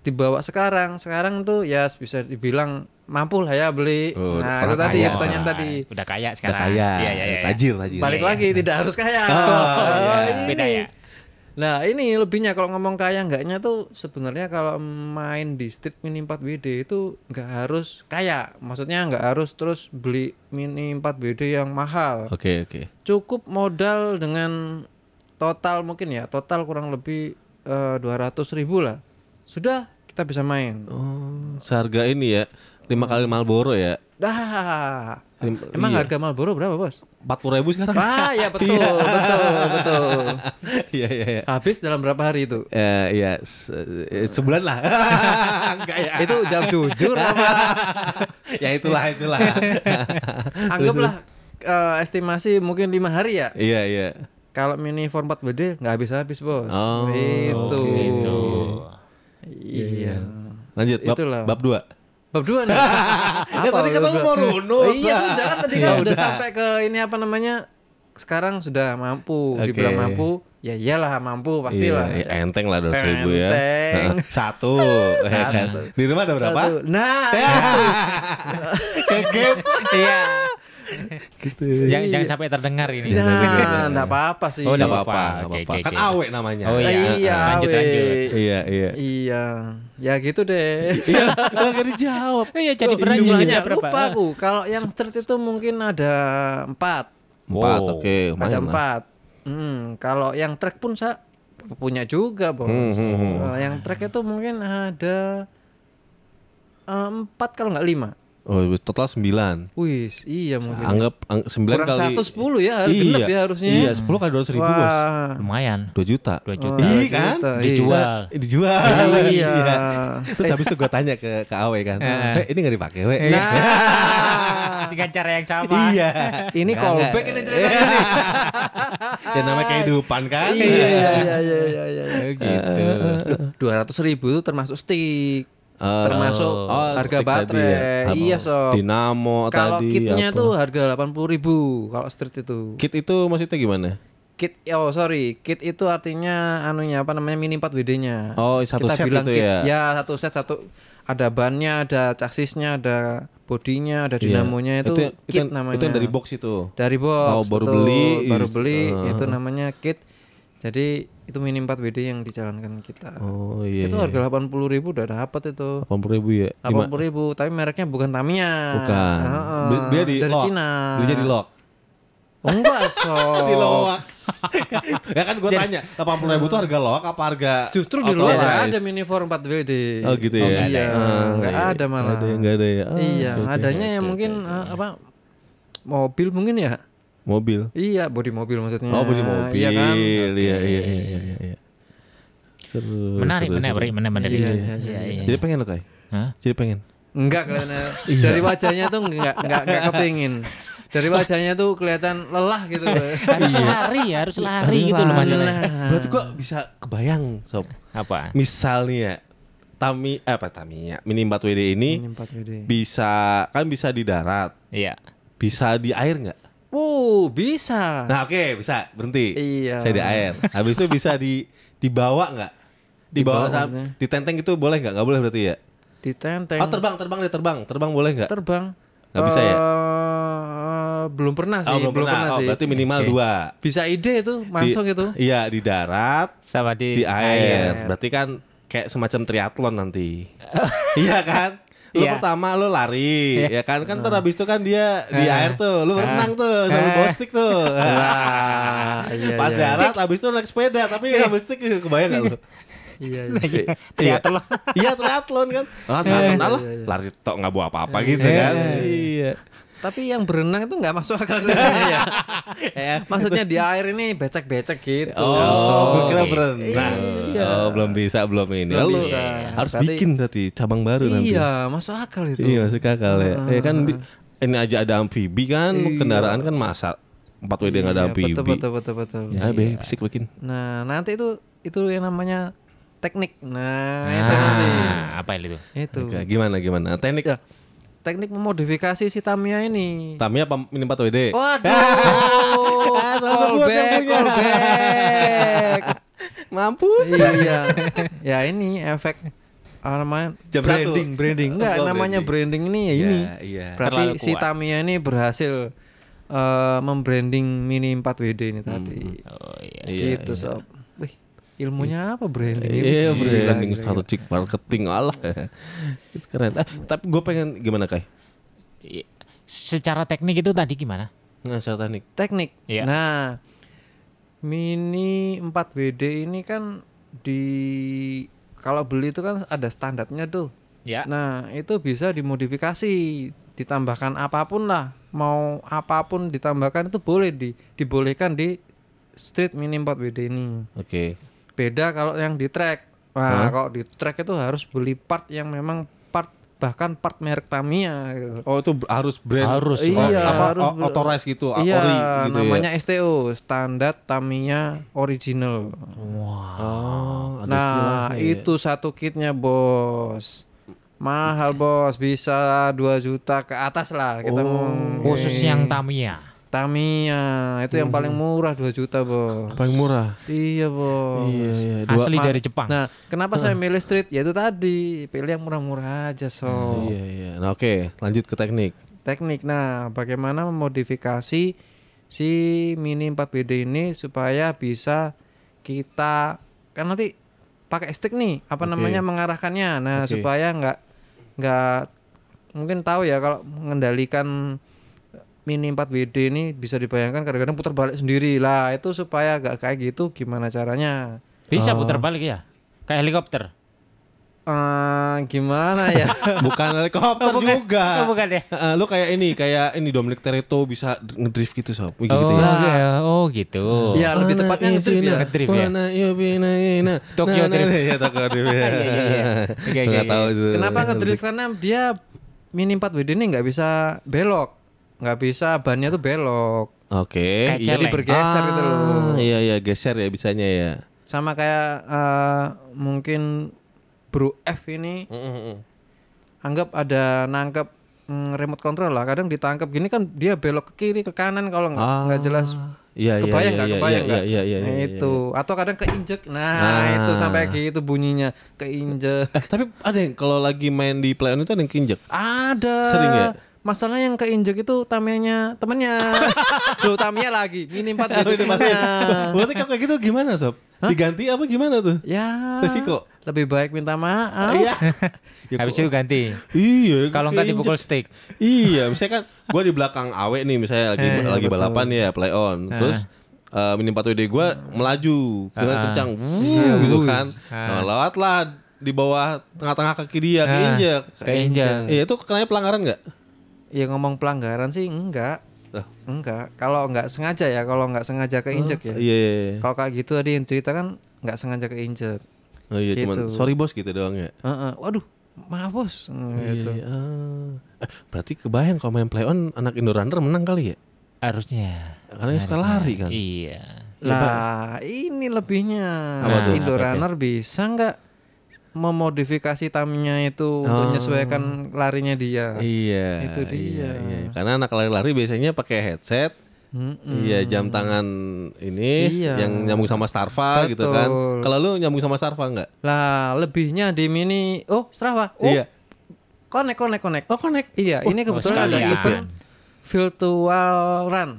dibawa sekarang. Sekarang tuh ya bisa dibilang mampu lah ya beli. Oh, nah, itu tadi kaya. ya pertanyaan tadi. Udah kaya Udah sekarang. kaya. Iya, iya, iya. Tajir, tajir. Balik Iya, lagi tidak harus kaya. Oh, Oh, iya. Beda ini. ya. Nah ini lebihnya kalau ngomong kaya enggaknya tuh sebenarnya kalau main di Street Mini 4 WD itu nggak harus kaya. Maksudnya nggak harus terus beli Mini 4 WD yang mahal. Oke, oke. Cukup modal dengan total mungkin ya total kurang lebih eh, 200 ribu lah. Sudah kita bisa main. Oh, seharga ini ya. Lima kali Marlboro ya. Dah. Emang iya. harga Marlboro berapa, Bos? Empat puluh ribu sekarang. Ah, ya [LAUGHS] betul, betul, betul. [LAUGHS] Iya iya iya. Habis dalam berapa hari itu? Eh, iya se- eh, sebulan lah. [LAUGHS] Enggak ya. Itu jam jujur apa? ya itulah itulah. Anggaplah eh, estimasi mungkin lima hari ya. iya iya. Kalau mini form 4 BD nggak habis-habis bos. Oh, itu. Gitu. Iya. Lanjut bab Itulah. bab dua. Bab dua nih. [LAUGHS] Ya, tadi kata lu mau runut. Oh, iya sudah kan tadi kan Ya sudah udah. sampai ke ini apa namanya? Sekarang sudah mampu, Oke. dibilang mampu. Ya iyalah mampu pastilah. Iya, iya, enteng lah dua ribu ya. Enteng. Heeh. [LAUGHS] Satu. ya kan? Di rumah ada berapa? Satu. Nah, [LAUGHS] Ke game. Iya. gitu. Jangan, jangan sampai terdengar ini. nah, enggak apa-apa sih. Oh, Enggak nggak apa-apa, Kan awe namanya. Oh, iya. Iya, Lanjut, weh. lanjut. Iya, iya. Iya. Ya gitu deh. Iya, enggak dijawab. Oh iya jadi berani jumlahnya berapa? lupa aku. Kalau yang street itu mungkin ada empat. Empat, Wow. oke, ada empat. Hmm, kalau yang track pun saya punya juga bos. Hmm, hmm, hmm. Yang track itu mungkin ada eh, empat kalau nggak lima. Oh, total sembilan. Wis, iya mungkin. Anggap ang- sembilan Kurang kali satu sepuluh ya, harus iya, genep ya harusnya. Iya, sepuluh kali dua ratus ribu bos. Lumayan. Dua juta. Dua Wah, juta. Iya dua kan? juta, iya. Dijual. Eh, [LAUGHS] Dijual. Iya. Terus habis itu gue tanya ke ke Awe kan, Eh. eh, ini nggak dipakai, we? Nah, [LAUGHS] Dengan cara yang sama. iya. ini callback ini ceritanya nih. [LAUGHS] ya namanya kehidupan kan. Iya, iya, iya, iya, iya, iya. Oh, gitu. Dua ratus ribu itu termasuk stick, Termasuk oh, harga baterai. ya. Iya sob. Dinamo Kalau tadi. kitnya apa. tuh harga delapan puluh ribu kalau street itu. Kit itu maksudnya gimana? Kit, oh sorry, kit itu artinya anunya apa namanya mini 4 WD-nya. Oh, satu Kita set bilang itu kit, ya? satu set satu ada bannya, ada chassisnya, ada bodinya, ada Iya. dinamonya itu, itu, kit yang- namanya. Itu yang dari box itu. Dari box. Oh, baru betul. beli, baru beli eh. itu namanya kit. Jadi itu mini 4 WD yang dijalankan kita. Oh iya. itu harga delapan puluh ribu udah dapat itu. delapan puluh ribu ya. Delapan puluh ribu, tapi mereknya bukan Tamiya. Bukan. Heeh, Beli- Belinya di dari lock. Cina. Belinya di lock. Oh, enggak [LAUGHS] so. di lock. [LAUGHS] ya kan gue tanya, delapan puluh ribu itu harga lock apa harga? Justru di authorized? ada mini 4 4 WD. Oh gitu ya. iya, Ah, nggak iya. ada malah. Nggak ada, nggak ada ya. Oh, iya, oke. adanya yang mungkin eh, apa? Mobil mungkin ya? Mobil. Iya, body mobil maksudnya. Oh beli mobil. Iya kan? Iya iya iya iya iya. iya. Seru. Menarik, seru, menarik, seru. menarik, menarik. Iya, Iya, iya, iya, iya. Jadi pengen lo kai? Hah? Jadi pengen. Enggak. [LAUGHS] Iya. Dari wajahnya tuh enggak enggak enggak kepingin. Dari wajahnya tuh kelihatan lelah gitu. [LAUGHS] Harus lari ya, harus lari gitu loh masalahnya. Berarti kok bisa kebayang sob. Apa? Misalnya Tami eh, apa Tamiya Mini 4 WD ini Mini 4 WD. bisa kan bisa di darat, Iya. bisa di air nggak? Wow, bisa. Nah oke bisa berhenti. Iya. Saya di air. Habis itu bisa di dibawa nggak? Dibawa, Dibawa sam- maksudnya? ditenteng itu boleh nggak? Nggak boleh berarti ya? Ditenteng. Oh terbang terbang deh terbang terbang boleh nggak? terbang. Nggak bisa ya? Eh, belum pernah sih, Oh, belum pernah. Oh, sih. berarti minimal Oke. dua. Bisa ide itu, Di- masuk itu. Iya di darat, Sama di, di air. Berarti kan kayak semacam triathlon nanti. [LAUGHS] iya kan? Lu Iya. pertama lu lari, ya kan? Kan terus habis itu kan dia di air tuh, lu berenang tuh sambil bawa stick tuh. Wah, iya, [LAUGHS] Pas iya. darat habis itu naik sepeda, tapi nggak stick kebayang gak lu? Iya, iya. [LAUGHS] Triathlon. [LAUGHS] Iya triathlon kan. Ah, triathlon lah. iya, iya. Lari tok nggak bawa apa-apa gitu Iya. kan. Iya. Tapi yang berenang itu nggak masuk akal [LAUGHS] ya. Ya. Maksudnya di air ini becek-becek gitu. Oh, So, gue kira gitu. berenang. Iya. Oh, belum bisa, belum ini. Belum Lu bisa. harus Berarti- bikin berarti cabang baru nanti. Iya, masuk akal itu. Iya, masuk akal ya. Ah. Ya kan ini aja ada amfibi kan, Iya. kendaraan kan masa 4 WD nggak ada Iya, amfibi. Betul, betul, betul, betul. Ya, be, bisik bikin. Nah, nanti itu itu yang namanya teknik. Nah, itu Nah, nanti. apa itu? Itu. Oke, gimana gimana? Teknik Ya, teknik memodifikasi si Tamiya ini. Tamiya apa mini 4 WD? Waduh. [LAUGHS] Ah, callback, callback. [LAUGHS] Mampus. iya. Ya ini efek apa namanya Jam branding, satu. branding. [LAUGHS] Enggak, Oh, namanya branding. branding ini ya ini. Iya, iya. Berarti si. Tamiya ini berhasil eh, membranding Mini 4 WD ini tadi. Oh iya. Iya, gitu, iya. sob. Ilmunya apa branding? Iya, Gila, branding gila, strategic marketing Allah. [LAUGHS] Itu keren. Eh, tapi gue pengen gimana Kai? I- Secara teknik itu tadi gimana? Nggak secara teknik. gila. Teknik. Iya. Nah, Mini 4 WD ini kan di kalau beli itu kan ada standarnya tuh. Ya. Nah, itu bisa dimodifikasi, ditambahkan apa pun lah. Mau apa pun ditambahkan itu boleh di dibolehkan di Street Mini 4 WD ini. Oke. Beda kalau yang di track. Wah, kalau di track itu harus beli part yang memang part bahkan part merek Tamiya gitu. Oh itu harus brand Harus, oh, Iya, apa harus authorized gitu, Iya, ori gitu namanya ya. STO, standar Tamiya original. Wah. Oh, ada Nah, istilahnya ya. itu satu kitnya, Bos. Mahal, Bos. Bisa 2 juta ke atas lah kita mau. Khusus yang Tamiya. Tamiya, itu yang paling murah 2 juta, Bos. paling murah. Iya, Bos. Iya, iya. Dua, Asli dari Jepang. Nah, kenapa saya milih street? Ya itu tadi, pilih yang murah-murah aja, so. iya, iya. Nah, oke, lanjut ke teknik. Teknik. Nah, bagaimana memodifikasi si Mini 4BD ini supaya bisa kita kan nanti pakai stick nih, apa Oke. namanya mengarahkannya. Nah, Oke. supaya nggak nggak mungkin tahu ya kalau mengendalikan Mini 4WD ini bisa dibayangkan kadang-kadang putar balik sendiri lah itu supaya nggak kayak gitu gimana caranya Bisa Oh. putar balik ya? Kayak helikopter. Eh gimana ya [LAUGHS] Bukan helikopter Oh, bukan. juga. Oh, bukan ya? Eh, lu kayak ini, kayak ini Dominic Toretto bisa ngedrift gitu sob, gitu oh, ya. oke. oh gitu. ya lebih tepatnya ngedrift ya Ngedrift ya? Mana iya. Tokyo Drift. Iya Tokyo Drift. ya. Iya, iya, iya. Oke, oke, Nggak oke. tahu itu. kenapa ngedrift karena dia Mini 4WD ini nggak bisa belok nggak bisa bannya tuh belok. Oke. Iya. jadi bergeser gitu loh. Ah, Iya iya geser ya bisanya ya. sama kayak eh, mungkin Bro F ini anggap ada nangkep mm, remote control lah. Kadang ditangkap gini kan dia belok ke kiri ke kanan kalau nggak nggak jelas. Iya iya kebayang iya nggak? iya kebayang iya nggak? iya iya Nah, iya, itu. atau kadang keinjek. Nah, Nah. itu sampai gitu bunyinya. Keinjek. Eh, tapi ada yang kalau lagi main di play on itu ada yang kinjek. ada. Sering ya? Masalah yang keinjek itu tamianya temennya [LAUGHS] Loh Tamiya lagi mini 4 gitu temennya Berarti kalau kayak gitu gimana sob? Diganti apa gimana tuh? ya Resiko. lebih baik minta maaf Iya. [LAUGHS] Ya, Habis itu ganti. Iya. Kalau nggak dipukul stick. Iya, misalnya kan gua di belakang Awe nih misalnya lagi Eh, lagi betul. balapan ya play on. Terus eh mini 4 WD gua melaju dengan Ah. kencang wuh, gitu kan. Nah, lewatlah di bawah tengah-tengah kaki dia Ah. keinjek. Keinjek. Iya, itu kenanya pelanggaran nggak? Ya ngomong pelanggaran sih enggak Loh. enggak kalau nggak sengaja ya kalau nggak sengaja keinjek ya Iya, iya, iya. kalau kayak gitu tadi yang cerita kan nggak sengaja keinjek Oh iya, cuman Gitu. sorry bos gitu doang ya. Heeh. waduh maaf bos Hmm, Iya, gitu. iya. Ah. Eh, berarti kebayang kalau main play on anak Indo Runner menang kali ya? Harusnya. Karena yang suka lari kan. Iya. Lah, ini lebihnya. Tuh? Indo? Runner bisa nggak memodifikasi taminya itu untuk Oh. menyesuaikan larinya dia? Iya. Itu dia. Iya, iya. Karena anak lari-lari biasanya pakai headset. Mm-mm. Iya, jam tangan ini Iya. yang nyambung sama Starva gitu kan. Betul. Kalau lu nyambung sama Starva enggak? Lah, lebihnya di mini. Oh, Strava. Oh, Iya. Connect, connect, connect. Oh, connect. Iya, ini kebetulan ada sekalian. event virtual run.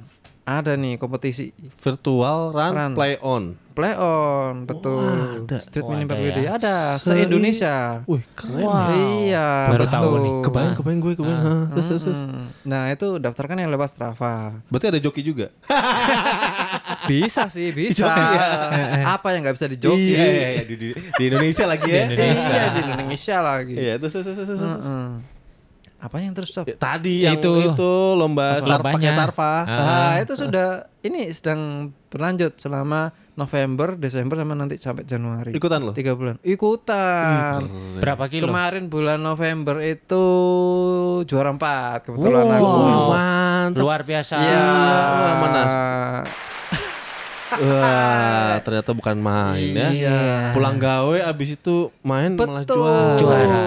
Ada nih kompetisi Virtual run, Run. play on. Play on, betul. ada. Street Oh, Mini ada 4WD ya. ada Se- se-Indonesia. Wih, keren. Wow. Iya, Baru betul. tahu nih. Kebayang, kebayang gue, kebayang. Hah, terus, terus, terus. Mm. Nah, itu daftarkan yang lewat Strava. Berarti ada joki juga. [LAUGHS] Bisa sih, bisa. Joki ya. Apa yang nggak bisa dijoki? Iya, iya, iya. Di, di, di Indonesia lagi ya. Di Indonesia. Iya, di Indonesia lagi. Iya, terus, terus, terus, terus, terus. Heeh. Apa yang terus stop? Ya, tadi yang itu, Itu. lomba star pakai Starva. Ah. Ah, itu sudah ini sedang berlanjut selama November, Desember sama nanti sampai Januari. Ikutan lo. Tiga bulan. Ikutan. Berapa kilo? Kemarin bulan November itu juara empat kebetulan Wow. aku. mantap. Luar biasa. Iya. mana? Wah, ternyata bukan main ya. Iya. Pulang gawe abis itu main malah Betul. juara. Juara.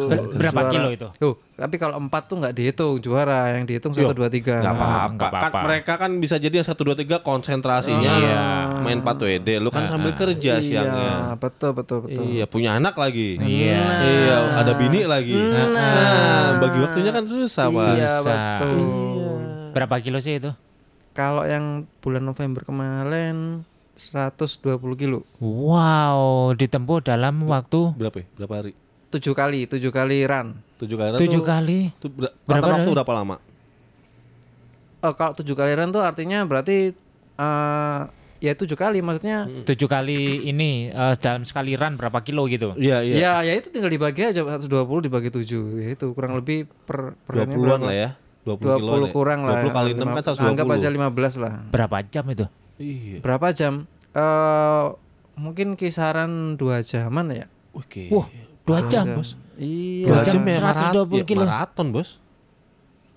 Ber- Juara. berapa kilo itu? Tuh, tapi kalau empat tuh nggak dihitung juara, yang dihitung satu dua tiga. Gak apa-apa. Nggak Kan apa-apa. mereka kan bisa jadi yang 1 2 3 konsentrasinya Iya. main 4 WD. Lu kan sambil kerja Iya, siangnya. betul betul betul. Iya, punya anak lagi. Iya. Iya, ada bini lagi. Nah, bagi waktunya kan susah, Pak. Iya Susah. betul. Berapa kilo sih itu? Kalau yang bulan November kemarin 120 kilo. Wow, ditempuh dalam waktu Berapa ya? Berapa hari? Tujuh kali, tujuh kali run. Tujuh kali. tujuh kali. Tuh, ber- Berapa waktu hari? berapa lama? Oh, kalau tujuh kali run tuh artinya berarti eh ya tujuh kali maksudnya. Tujuh kali ini eh, dalam sekali run berapa kilo gitu. Iya, iya. Ya ya itu tinggal dibagi aja 120 dibagi 7 ya itu kurang lebih per per hari 20-an lah ya. 20, 20 kiloan ya. kurang lah. 20 kali 6 Lima- kan 120. Anggap aja 15 lah. Berapa jam itu? Iya. Berapa jam? Eh mungkin kisaran 2 jaman ya. Oke. Wah, dua jam. Iya. Dua Dua jam jam ya 120 maraton, kilo. maraton, Bos.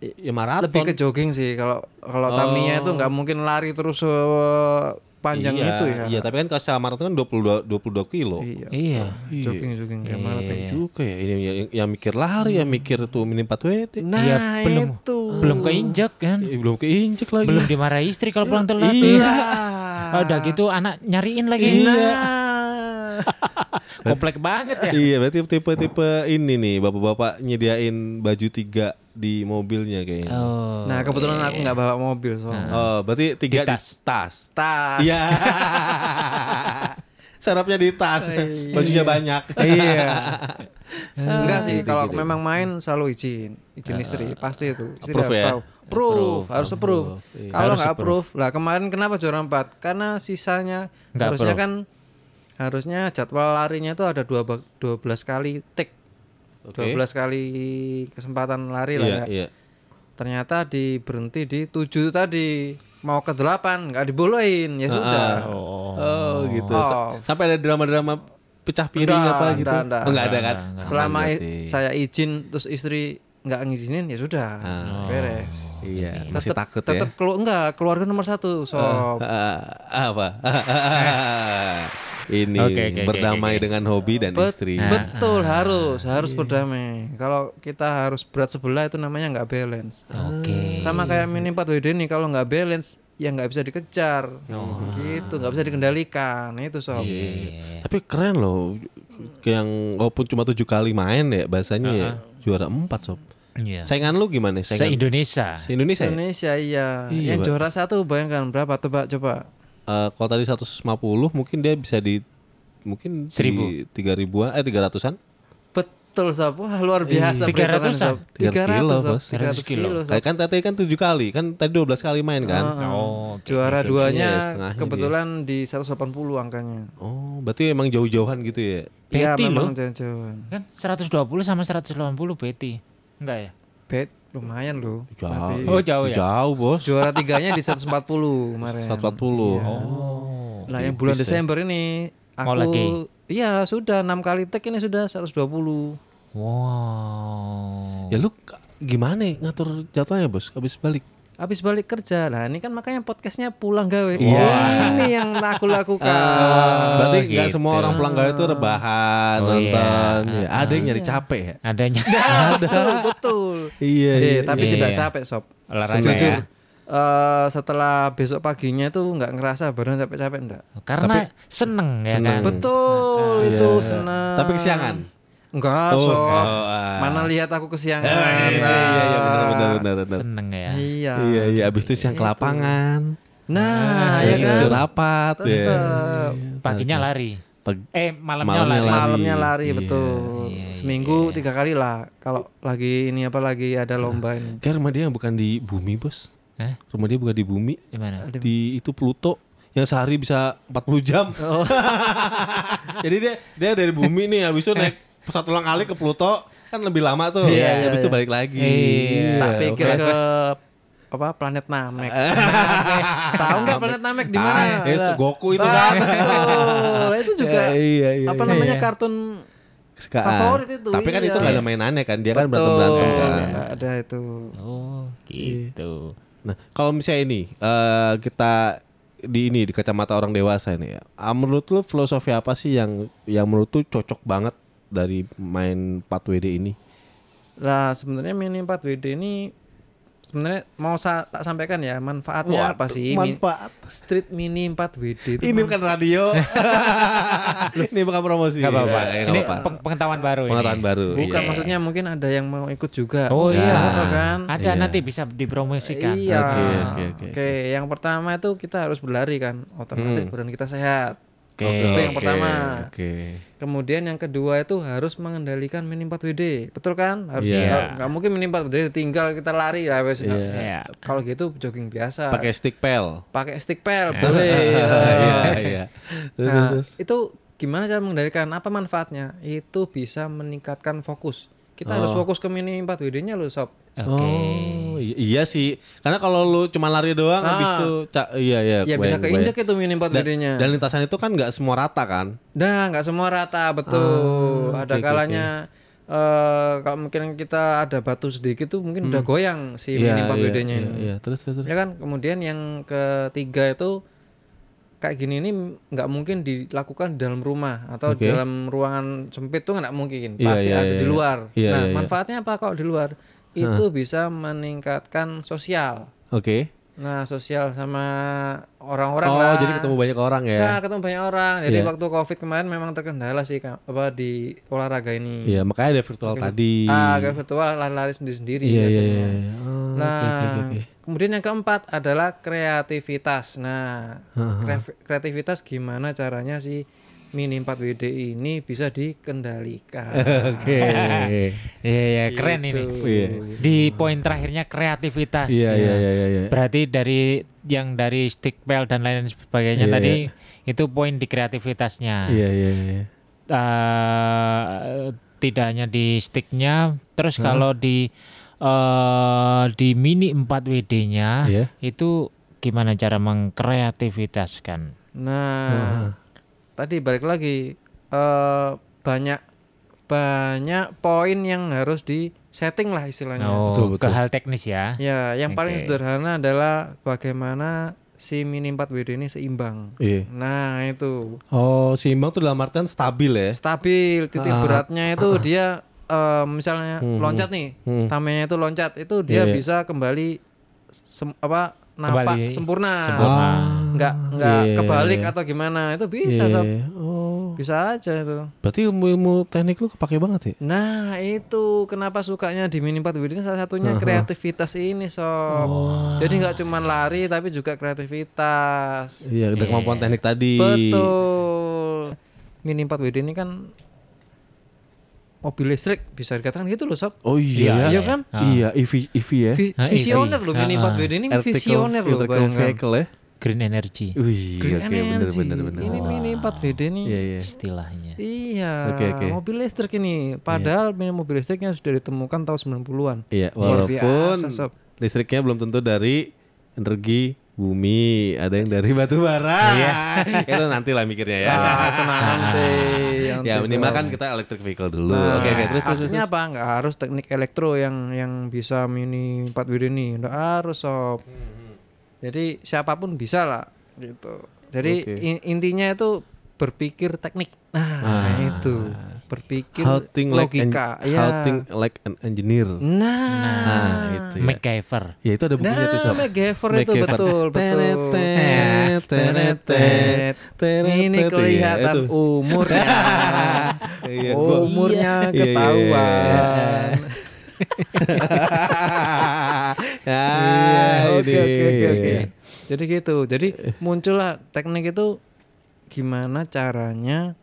Ya maraton. Lebih ke jogging sih kalau kalau Oh. Tamiya itu nggak mungkin lari terus eh, panjang iya, itu ya. Iya, tapi kan kalau maraton kan 22 22 kilo. Iya. Iya. Jogging jogging kayak Iya. maraton. Juga ya ini yang, yang mikir lari, yang mikir tuh mini 4 WD. Nah, Iya, belum itu. belum keinjek kan? Eh, belum keinjek lagi. Belum dimarahi istri kalau pulang telat. Iya. Oh, udah gitu anak nyariin lagi. Nah. [LAUGHS] Komplek banget ya. iya, berarti tipe-tipe ini nih, bapak-bapak nyediain baju tiga di mobilnya kayaknya. Oh. Nah, kebetulan aku nggak bawa mobil soalnya. Oh, berarti tiga Di di tas. tas. Tas. Iya. [LAUGHS] Serapnya di tas, bajunya banyak. iya. [LAUGHS] Enggak sih, kalau memang main selalu izin, izin istri, pasti itu. Istri harus ya? tahu. Proof, harus approve. Kalau Harus nggak approve, lah kemarin kenapa juara 4? Karena sisanya Nggak harusnya approve. kan harusnya jadwal larinya itu ada dua ba- 12 kali take. Oke. 12 kali kesempatan lari lah Iya, ya. iya. Ternyata di berhenti di 7 tadi. Mau ke 8 nggak dibolehin, ya sudah. Oh. Oh, gitu. Oh. Sa- Sampai ada drama-drama pecah piring Enggak, apa gitu. enggak, enggak. Oh, enggak ada kan? Enggak, Selama Aman i- berarti. saya izin terus istri nggak ngizinin ya sudah Ah. beres. Iya, masih Tetep- takut ya. tetep kelu- enggak keluarga nomor satu sob. Ah, apa? Ini oke, oke, berdamai oke. dengan hobi dan Bet- istri. betul Ah, harus harus iya. berdamai. Kalau kita harus berat sebelah itu namanya nggak balance. Oke. Sama kayak mini 4 WD nih kalau nggak balance ya nggak bisa dikejar. Gitu nggak bisa dikendalikan itu sob. Iya. Tapi keren loh, yang walaupun cuma tujuh kali main ya bahasanya ya juara empat sob. Iya. Saingan lu gimana? Se Saingan Indonesia. se Indonesia. ya? Indonesia iya. Iya, Yang Pak. juara satu bayangkan berapa coba coba. Eh, kalau tadi 150 mungkin dia bisa di mungkin Seribu. di tiga ribuan eh tiga ratusan Betul sob. Wah luar biasa Tiga perhitungan, ratusan? sob. 300 kilo, sob. Bos. 300 kilo. Kayak kan tadi kan tujuh kali kan tadi 12 kali main kan Oh. oke. Juara Iya, duanya setengahnya kebetulan di 180 angkanya. oh berarti emang jauh-jauhan gitu ya Iya Betty memang loh. jauh-jauhan. Kan 120 sama 180 Betty. Enggak ya? Bet lumayan loh. jauh Tapi Oh, jauh ya? jauh bos Juara tiganya di 140 kemarin. 140 Oh. Nah yang bulan Desember ini aku Mau lagi? Iya sudah enam kali tag ini sudah 120. Wow. ya lu gimana ya ngatur jadwalnya bos habis balik Habis balik kerja lah ini kan makanya podcastnya pulang gawe. Iya. Ini yang aku lakukan. Ah, berarti nggak gitu. semua orang pulang gawe itu rebahan Oh, nonton iya. ya, ada yang nyari capek ya Adanya [LAUGHS] betul betul. iya Eh, tapi Iya. tidak capek sob. olahraga Jujur. ya. eh, setelah besok paginya tuh nggak ngerasa badan capek-capek enggak. Karena seneng ya Seneng. kan. Betul itu Iya. senang. tapi kesiangan Enggak, Oh, sob. oh, ah. Mana lihat aku kesiangan. iya iya iya benar benar benar benar Seneng ya. Iya. iya iya abis itu siang ke lapangan Nah, ya Iya, kan. rapat ya. Paginya lari. Pag- Eh malamnya, Malamnya lari. lari. Malamnya lari Iya. betul. Iya, iya, Seminggu tiga kali lah. Kalau lagi ini apa lagi ada lomba ini. Kayak rumah dia bukan di bumi bos Hah? Rumah dia bukan di bumi Di mana? Di itu Pluto Yang sehari bisa 40 jam Oh. [LAUGHS] Jadi dia dia dari bumi nih Habis itu naik pesawat ulang kali ke Pluto Kan lebih lama tuh Iya, iya, Habis itu iya. balik lagi Iya. tak pikir ke apa planet [LAUGHS] Namek. Tahu nggak planet Namek di mana? Ah, Lah. Goku itu kan Betul. itu juga [LAUGHS] Ya, iya, iya, apa iya. namanya Iya. kartun Suka- favorit itu, Tapi kan iya. itu gak ada mainannya kan Dia kan Betul. berantem-berantem kan Nggak ada itu. Oh gitu. Nah, kalau misalnya ini eh, kita di ini di kacamata orang dewasa ini ya. ah, menurut lu filosofi apa sih yang yang menurut lu cocok banget dari main 4WD ini? Lah sebenarnya mini 4 WD ini sebenarnya mau sa tak sampaikan ya manfaatnya apa sih? Manfaat. Street Mini 4 WD itu Ini bukan radio. [LAUGHS] ini bukan promosi. Gak apa-apa. Ya, ya, Ini peng- pengetahuan baru Pengetahuan ini. baru. Bukan Iya. maksudnya mungkin ada yang mau ikut juga. Oh iya. apa-apa kan? Ada Iya. nanti bisa dipromosikan. Iya. Oke, oke, oke. Oke, yang pertama itu kita harus berlari kan. Otomatis Hmm. badan kita sehat. Oke. Itu yang pertama. Oke. Kemudian yang kedua itu harus mengendalikan mini 4 WD. Betul kan? Harus Iya. nggak- mungkin mini 4 WD tinggal kita lari ya wes. Iya. Kalau gitu jogging biasa. Pakai stick pel. Pakai stick pel boleh. [LAUGHS] Iya, iya. Nah, itu gimana cara mengendalikan? Apa manfaatnya? Itu bisa meningkatkan fokus. Kita harus fokus ke mini 4 WD-nya loh, sob. Oke. Oh, iya sih. Karena kalau lu cuma lari doang habis Ah. itu ca- iya iya. Ya bisa keinjek itu mini 4 kebayang. WD-nya. Dan, lintasan itu kan nggak semua rata kan? Nah, nggak semua rata, betul. Ah, ada oke, kalanya eh kalau mungkin kita ada batu sedikit tuh mungkin udah goyang si Iya, mini 4 iya, WD-nya iya, ini. Iya, terus terus. terus. Ya kan? Kemudian yang ketiga itu kayak gini ini nggak mungkin dilakukan di dalam rumah atau di dalam ruangan sempit tuh nggak mungkin. Iya, Pasti iya, ada iya, di luar. Iya, nah, iya. manfaatnya apa kalau di luar? Itu bisa meningkatkan sosial. Oke. Nah, sosial sama orang-orang Oh, lah. jadi ketemu banyak orang ya. Nah, ketemu banyak orang. Jadi Iya. waktu Covid kemarin memang terkendala sih apa di olahraga ini. Iya, makanya ada virtual tadi. Ah, kayak virtual lari-lari sendiri-sendiri. Iya, iya, jatuhnya. iya. Oh, Nah, oke, oke, oke. kemudian yang keempat adalah kreativitas. Nah, kreatif- kreativitas gimana caranya sih Mini 4 WD ini bisa dikendalikan. [LAUGHS] Oke. Iya, iya, keren ini. Iya. Di poin terakhirnya kreativitas. Iya, iya, iya, iya. Berarti dari yang dari stick pel dan lain sebagainya Iya, tadi itu poin di kreativitasnya. Iya, iya, iya. Eh, tidak hanya di sticknya, terus kalau di eh di mini 4 WD-nya Iya. itu gimana cara mengkreativitaskan? Nah, tadi balik lagi eh banyak banyak poin yang harus di setting lah istilahnya. Oh, Betul, betul. ke hal teknis ya. Ya, yang paling Oke. sederhana adalah bagaimana si Mini 4 WD ini seimbang. Iya. Nah, itu Oh, seimbang tuh dalam artian stabil ya. stabil titik Ah. beratnya itu [COUGHS] dia eh, misalnya loncat nih, Hmm. tamenya itu loncat, itu dia Iya, iya. bisa kembali sem- apa napak Kembali sempurna. sempurna. Nggak nggak Iya, iya, kebalik iya. atau gimana, itu bisa Iya, Sob. iya. Oh. Bisa aja itu. Berarti ilmu-ilmu teknik lu kepake banget ya? Nah itu kenapa sukanya di Mini 4 WD ini salah satunya kreativitas ini sob. Jadi nggak cuma lari tapi juga kreativitas. Iya, ada kemampuan teknik tadi. Betul. Mini 4 WD ini kan mobil listrik bisa dikatakan gitu loh sob. Oh iya, Iya ya. kan? Iya, EV, EV ya. Vi- Ah, visioner EV. loh Mini Ah, 4 WD ini visioner loh vehicle ya. Green energy Wih, Green bener energy. bener bener. Ini Mini 4 WD nih. Iya, iya. istilahnya. Iya, Oke, oke. mobil listrik ini. Padahal mini mobil listriknya sudah ditemukan tahun 90-an. Iya, Luar walaupun biasa, Sob. listriknya belum tentu dari energi bumi, ada yang dari batu bara. Iya. [LAUGHS] Itu nanti lah mikirnya ya. Ah, itu nanti. ya minimal kan kita electric vehicle dulu. Nah, Oke, oke, terus terus apa? Nggak harus teknik elektro yang yang bisa mini 4 WD ini. Nggak harus sob. Jadi siapa pun bisa lah gitu. Jadi Oke. in- intinya itu berpikir teknik. Nah, Ah. itu berpikir How think like an, logika. how ya. think like an engineer. Nah, Nah, itu ya. MacGyver. Ya itu ada bukunya tuh Nah, sob. MacGyver itu MacGyver. betul, betul. Tenet, tenet, tenet, tenet, Ini kelihatan ya, itu. umurnya. [LAUGHS] Iya, umurnya Iya, iya, ketahuan. [LAUGHS] ya, oke oke oke. Jadi gitu. Jadi muncullah teknik itu gimana caranya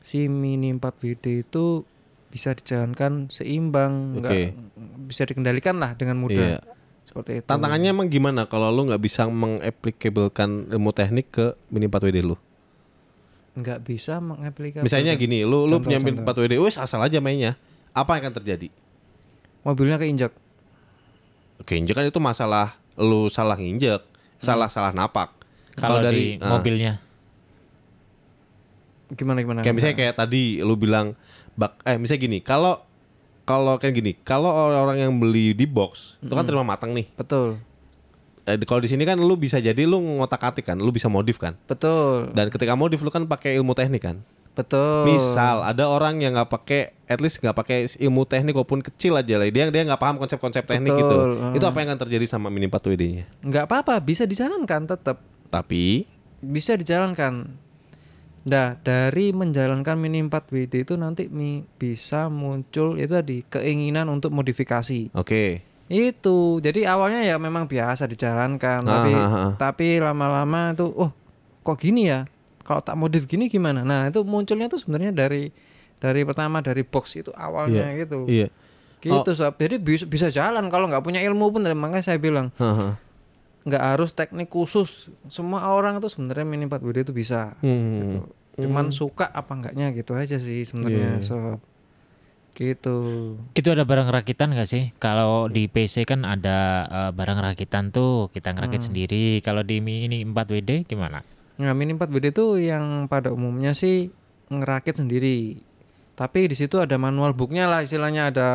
si Mini 4 WD itu bisa dijalankan seimbang, enggak Oke. bisa dikendalikan lah dengan mudah. Iya. Seperti itu. Tantangannya emang gimana kalau lu nggak bisa mengaplikabelkan ilmu teknik ke mini 4 WD lu? nggak bisa mengaplikasikan. Misalnya gini, lu lu Contoh, punya mini contoh. 4 WD, wes asal aja mainnya. Apa yang akan terjadi? mobilnya keinjak. Oke, injek kan itu masalah lu salah nginjek, salah salah napak. Kalau di ah, mobilnya. Gimana gimana? kayak misalnya kayak tadi lu bilang bak eh misalnya gini, kalau kalau kayak gini, kalau orang-orang yang beli di box itu kan terima matang nih. Betul. Eh, kalau di sini kan lu bisa jadi lu ngotak-atik kan, lu bisa modif kan. Betul. Dan ketika modif lu kan pakai ilmu teknik kan. Betul. Misal ada orang yang nggak pakai, at least nggak pakai ilmu teknik walaupun kecil aja lah, dia dia nggak paham konsep-konsep teknik Betul, gitu. ah. Itu apa yang akan terjadi sama mini 4 WD-nya? nggak apa-apa, bisa dijalankan tetap. Tapi bisa dijalankan. Nah, dari menjalankan mini 4 WD itu nanti mi bisa muncul itu tadi keinginan untuk modifikasi. oke, Itu. Jadi awalnya ya memang biasa dijalankan, Ah, tapi ah, ah. tapi lama-lama itu oh kok gini ya? kalau tak modif gini gimana nah itu munculnya tuh sebenarnya dari dari pertama dari box itu awalnya gitu Iya. gitu sob jadi bisa bisa jalan kalau nggak punya ilmu pun makanya saya bilang nggak harus teknik khusus semua orang itu sebenarnya mini 4 WD itu bisa Hmm. gitu cuman suka apa enggaknya gitu aja sih sebenarnya Iya. sob gitu Itu ada barang rakitan gak sih? Kalau di PC kan ada eh, barang rakitan tuh kita ngerakit sendiri. Kalau di mini 4WD gimana? Nah, mini 4 WD itu yang pada umumnya sih ngerakit sendiri. Tapi di situ ada manual booknya lah istilahnya ada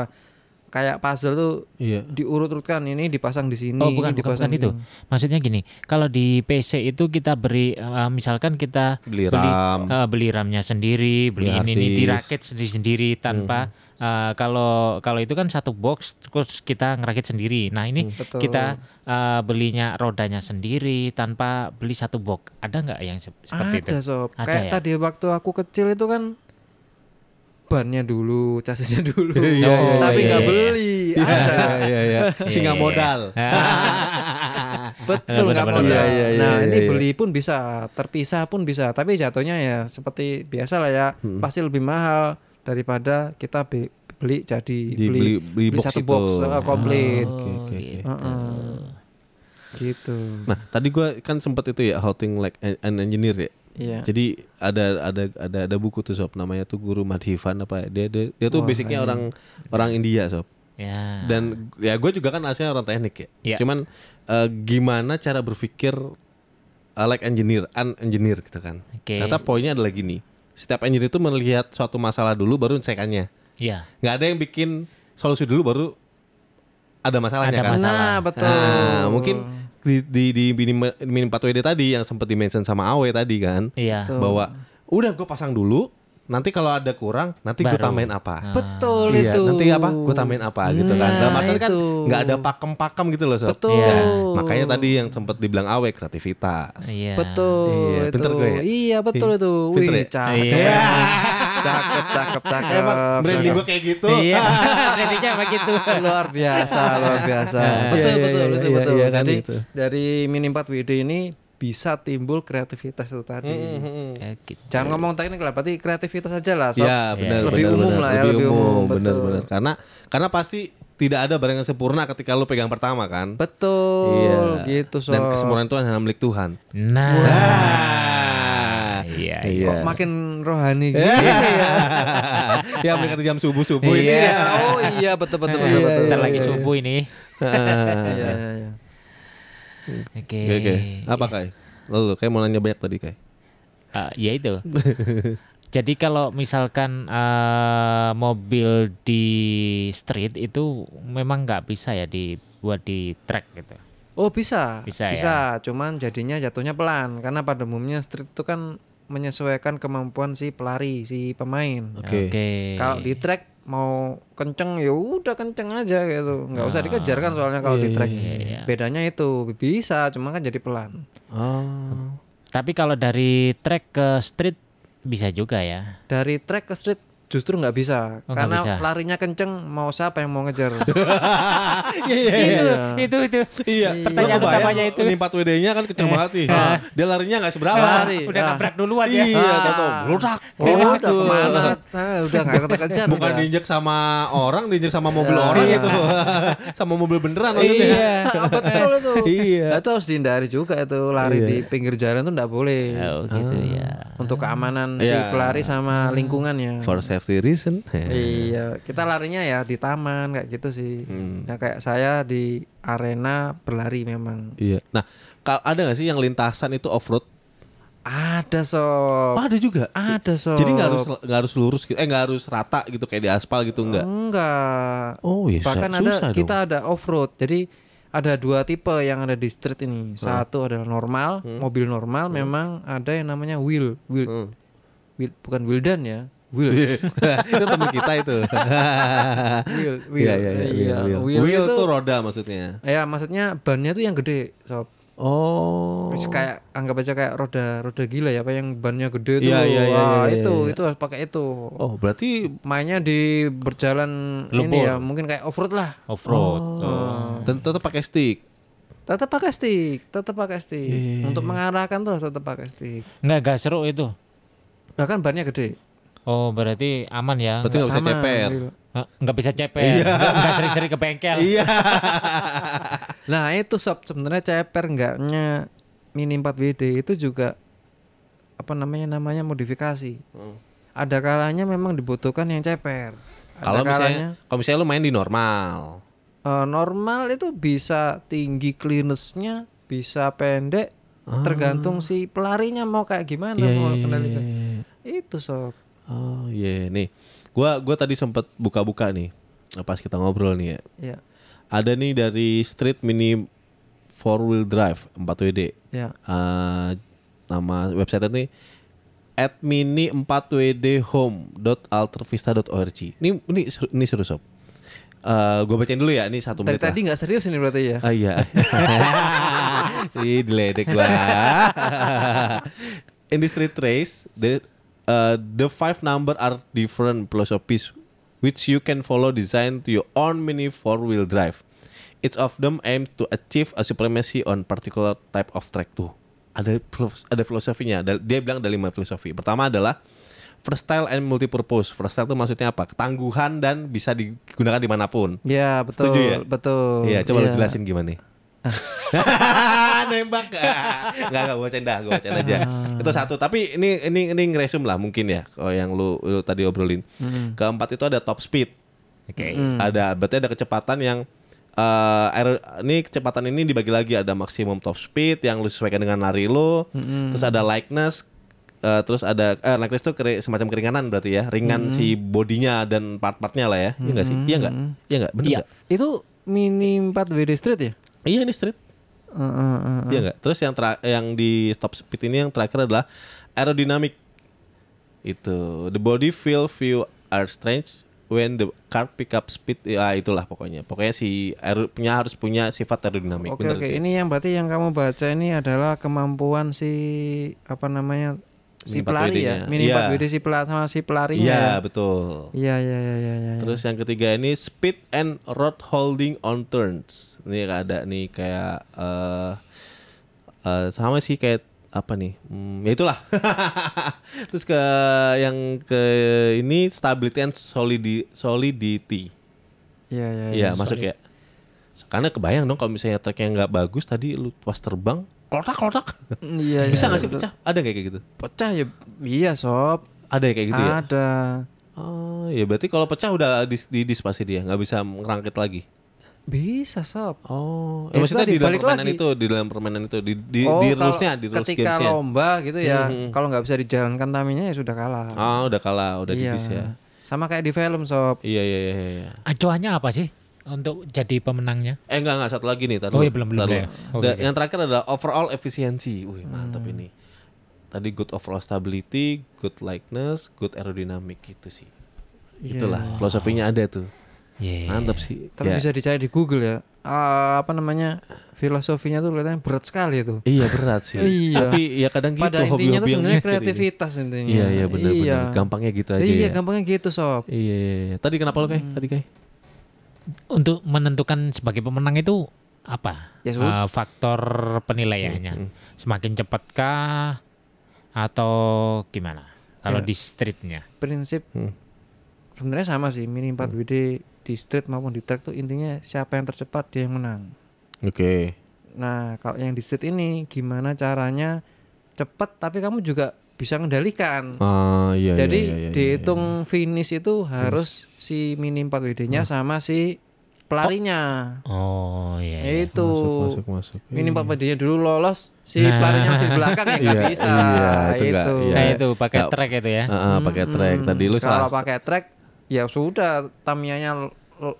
kayak puzzle tuh Iya. diurut-urutkan ini dipasang di sini, Oh ini bukan, bukan, dipasang bukan di itu. sini. Maksudnya gini, kalau di PC itu kita beri, eh, misalkan kita Beli RAM. eh, beli RAM-nya sendiri, beli Beli ini, hard ini dirakit sendiri-sendiri tanpa eh, kalau kalau itu kan satu box terus kita ngerakit sendiri. Nah ini Betul. kita eh, belinya rodanya sendiri tanpa beli satu box. Ada nggak yang se- seperti ada itu? sob. Ada Kayak ya? tadi waktu aku kecil itu kan bannya dulu, chasisnya [LAUGHS] dulu. iya, iya, Tapi iya, nggak iya. beli. Iya, Ada. iya, iya. [LAUGHS] Nggak [LAUGHS] Iya, iya. modal. Betul nggak modal. Iya, iya, Nah iya, ini iya. beli pun bisa, terpisah pun bisa. Tapi jatuhnya ya seperti biasa lah ya, Hmm. pasti lebih mahal daripada kita be- beli jadi Dibeli- beli, beli box satu itu. box uh, komplit. Oke, Oh, oke, oke. gitu. Heeh. Gitu. Nah, tadi gua kan sempat itu ya how think like an engineer ya. Iya. Jadi ada ada ada ada buku tuh sob namanya tuh Guru Madhivan apa ya. Dia dia, dia tuh Wah, basicnya iya. orang orang India sob. Ya. Dan ya gue juga kan aslinya orang teknik ya. Iya. Cuman eh, gimana cara berpikir uh, like engineer, an engineer gitu kan. Oke. Ternyata poinnya adalah gini. Setiap engineer itu melihat suatu masalah dulu baru menyelesaikannya. ya. nggak ada yang bikin solusi dulu baru ada masalahnya Ada kan. masalah. Nah, betul. Nah, mungkin di di di minim, minim 4 WD tadi yang sempat dimention sama Awe tadi kan Iya. Bahwa udah gue pasang dulu nanti kalau ada kurang nanti gue tambahin apa. Betul Iya, itu. nanti apa? Gue tambahin apa gitu kan. Nah, Dalam artian kan itu. nggak ada pakem-pakem gitu loh, Sob. Betul. Iya. Makanya tadi yang sempat dibilang Awe kreativitas. Iya. Betul Iya, itu. pinter gue ya? Iya, betul itu. Pinter Wih, ya? cakep. Iya. [LAUGHS] cakep, cakep, cakep. Emang branding gue kayak gitu. Iya. [LAUGHS] Jadinya begitu. luar biasa, luar biasa. Iya, betul, iya, betul, iya, iya, betul. iya kan, Jadi gitu. dari mini 4 WD ini bisa timbul kreativitas itu tadi. Ya, gitu. Jangan ngomong teknik lah, berarti kreativitas aja lah. Sob. Ya benar Lebih benar, umum benar. lah ya, lebih lebih umum, umum, benar betul. benar karena karena pasti tidak ada barang yang sempurna ketika lu pegang pertama kan Betul, Iya. gitu so. dan kesempurnaan itu hanya milik Tuhan Nah. Ah. Iya. Iya. Kok makin rohani gitu ya? ya mendekati jam subuh subuh ini Iya, ya. oh iya betul betul betul betul. Ntar lagi subuh ini. [LAUGHS] Iya, iya, iya. Oke. Apa kai? Lalu kayak mau nanya banyak tadi kai. Ah, ya itu. [LAUGHS] Jadi kalau misalkan eh, mobil di street itu memang nggak bisa ya dibuat di track gitu. Oh bisa, Bisa ya? Cuman jadinya jatuhnya pelan karena pada umumnya street itu kan menyesuaikan kemampuan si pelari, si pemain. Oke. Kalau di track mau kenceng ya udah kenceng aja gitu, nggak usah dikejar kan soalnya kalau di track. iya. Bedanya itu bisa, cuma kan jadi pelan. Oh. Tapi kalau dari track ke street bisa juga ya. Dari track ke street justru nggak bisa Oh, nggak karena bisa. larinya kenceng mau siapa yang mau ngejar [LAUGHS] Iya iya iya. itu, itu itu Iya, Pertanyaan Lo kebayang utamanya itu. Ini 4 WD-nya kan kenceng banget nih. Dia larinya nggak seberapa. Lari. Udah Ah. nabrak duluan ya. Iya, oh meludak udah tuh. ke mana Ah, udah nggak kejar Bukan diinjek sama orang, diinjek sama mobil Iya. orang Iya. itu. sama mobil beneran maksudnya. Iya, [LAUGHS] betul itu. Iya. Nah, itu harus dihindari juga itu lari Iya. di pinggir jalan tuh enggak boleh. Oh gitu ya. Untuk keamanan si Iya. pelari sama lingkungannya. For safety reason. Iya, kita larinya ya di taman kayak gitu sih. Hmm. Ya kayak saya di arena berlari memang. Iya. Nah, ada nggak sih yang lintasan itu off road? Ada sob. Oh, ada juga. Ada sob. Jadi nggak harus nggak harus lurus gitu, eh nggak harus rata gitu kayak di aspal gitu nggak? Enggak. Oh iya. Bahkan susah ada dong. kita ada off road. Jadi ada dua tipe yang ada di street ini. Satu adalah normal, mobil normal. Memang ada yang namanya wheel, wheel, Hmm. wheel bukan wheeldan ya, wheel. [LAUGHS] itu teman kita itu. [LAUGHS] wheel, Iya iya iya. Iya, Wheel, wheel Wheel itu- tuh roda maksudnya. Ya maksudnya bannya tuh yang gede, sob. Oh. Terus kayak anggap aja kayak roda roda gila ya, apa yang bannya gede tuh. Iya, iya, iya, Wah, iya, itu iya. itu harus pakai itu. Oh, berarti Mainnya di berjalan ini Lumpur. ya, mungkin kayak off road lah. Off road. oh. dan tetap pakai stick. Tetap pakai stick, tetap pakai stick. Iya, Untuk mengarahkan tuh tetap pakai stick. Enggak enggak seru itu. Bahkan bannya gede. Oh, berarti aman ya. Berarti nggak bisa Aman, ceper. gitu. Nggak- bisa ceper. Nggak nggak sering-sering ke bengkel. Iya. [LAUGHS] Nah itu sob sebenarnya ceper enggaknya mini 4 WD itu juga apa namanya namanya modifikasi. Hmm. Ada kalanya memang dibutuhkan yang ceper. Kalau misalnya kalau misalnya lu main di normal. eh, normal itu bisa tinggi clearness-nya, bisa pendek, tergantung si pelarinya mau kayak gimana Ah. Iya, mau iya, kendalikan. iya, iya. Itu sob. Oh iya nih. Gua gua tadi sempet buka-buka nih pas kita ngobrol nih ya. Ya, Ada nih dari Street Mini four wheel drive 4 WD. ya. Eh, nama website ini at mini 4 wd home.altervista.org. Ini ini seru, ini seru sob. Eh gue bacain dulu ya, ini satu Dari menit lah. tadi nggak serius ini berarti ya. Ah iya. [LAUGHS] Ih, diledek gua. [LAUGHS] In the street race, the uh, the five number are different philosophies which you can follow design to your own mini four wheel drive. Each of them aim to achieve a supremacy on particular type of track tuh. Ada ada filosofinya. Dia bilang ada lima filosofi. Pertama adalah versatile and multipurpose. Versatile itu maksudnya apa? Ketangguhan dan bisa digunakan di mana pun. Ya betul, Setuju ya? betul. Iya, coba lu Iya. jelasin gimana nih. [LAUGHS] Nembak Enggak, enggak gue canda, gue canda aja. Itu satu, tapi ini ini ini ngeresum lah mungkin ya kalau yang lu, lu tadi obrolin. Keempat itu ada top speed. Oke. Ada berarti ada kecepatan yang eh aero- ini kecepatan ini dibagi lagi ada maksimum top speed yang lu sesuaikan dengan lari lu. Terus ada likeness eh, terus ada eh, likeness itu keri- semacam keringanan berarti ya, ringan si bodinya dan part-partnya lah ya. Iya enggak sih? Iya enggak? Iya enggak? Bener Iya. nggak? Itu mini 4 WD street ya? Iya ini street. Eh, eh, eh, Iya enggak? Terus yang yang di top speed ini yang terakhir adalah aerodynamic. Itu the body feel view are strange when the car pick up speed ya itulah pokoknya. Pokoknya si aero, punya harus punya sifat aerodinamik. Oke oke, tuh. ini yang berarti yang kamu baca ini adalah kemampuan si apa namanya si Mini 4 pelari ya, mini Iya. 4 WD si pelari sama si pelarinya. Iya, ya? betul. Iya iya iya iya. iya. Terus yang ketiga ini speed and road holding on turns. Ini ada nih kayak eh eh, sama sih kayak apa nih? Hmm, ya itulah. [LAUGHS] Terus ke yang ke ini stability and solidi, solidity. Iya iya. Iya, masuk ya. Karena kebayang dong kalau misalnya tracknya nggak bagus tadi lu pas terbang, kotak-kotak. Iya. Bisa iya, nggak sih betul. pecah? Ada nggak kayak gitu? Pecah ya. Iya sob. Ada ya kayak gitu ya? Ada. Oh, ya berarti kalau pecah udah dis, didis pasti dia, nggak bisa ngerangkit lagi. Bisa sob. Oh, Ya, ya, maksudnya di dalam permainan lagi. itu, di dalam permainan itu, di di, Oh, di rulesnya, di rules ketika gamesnya. lomba gitu ya, Hmm. kalau nggak bisa dijalankan taminya ya sudah kalah. Ah, udah kalah, udah iya. didis ya. Sama kayak di film sob. Iya iya iya. iya. Acuannya apa sih untuk jadi pemenangnya? Eh enggak enggak satu lagi nih, tar Oh, iya, belum, belum, ya. Oke, Da- oke. Yang terakhir adalah overall efficiency. Wih, mantap ini. Tadi good overall stability, good likeness, good aerodynamic gitu sih. Iya. Itulah filosofinya ada tuh. Iya. Mantap sih. Tapi Ya. bisa dicari di Google ya. Ah, apa namanya? Filosofinya tuh kelihatannya berat sekali itu. Iya berat sih. [LAUGHS] Iya. Tapi ya kadang gitu Pada intinya tuh hobi-hobi yang sebenarnya ini. kreativitas intinya. Iya iya benar Iya. Gampangnya gitu aja Iya, ya. gampangnya gitu sob. Iya, iya, iya. Tadi kenapa lo kayak? Tadi kayak? Untuk menentukan sebagai pemenang itu apa? Ya, sebut. Eh, faktor penilaiannya. Hmm. Semakin cepatkah atau gimana? Kalau Ya. di streetnya. Prinsip Hmm. sebenarnya sama sih. Mini 4 WD di street maupun di track tuh intinya siapa yang tercepat dia yang menang. Oke. Nah, kalau yang di street ini gimana caranya cepat tapi kamu juga bisa mengendalikan. Ah iya. Jadi iya, iya, iya, dihitung finish itu harus si mini 4 WD-nya Hmm. sama si pelarinya. Oh iya. iya. Itu. Masuk masuk masuk. Mini 4 WD-nya dulu lolos, si Nah. pelarinya masih belakang ya [LAUGHS] nggak Iya, bisa. iya, itu nggak, iya. Nah itu pakai Nggak- track itu ya. Ah, ah, pakai track Hmm, tadi lu Kalau salah. pakai track ya sudah Tamianya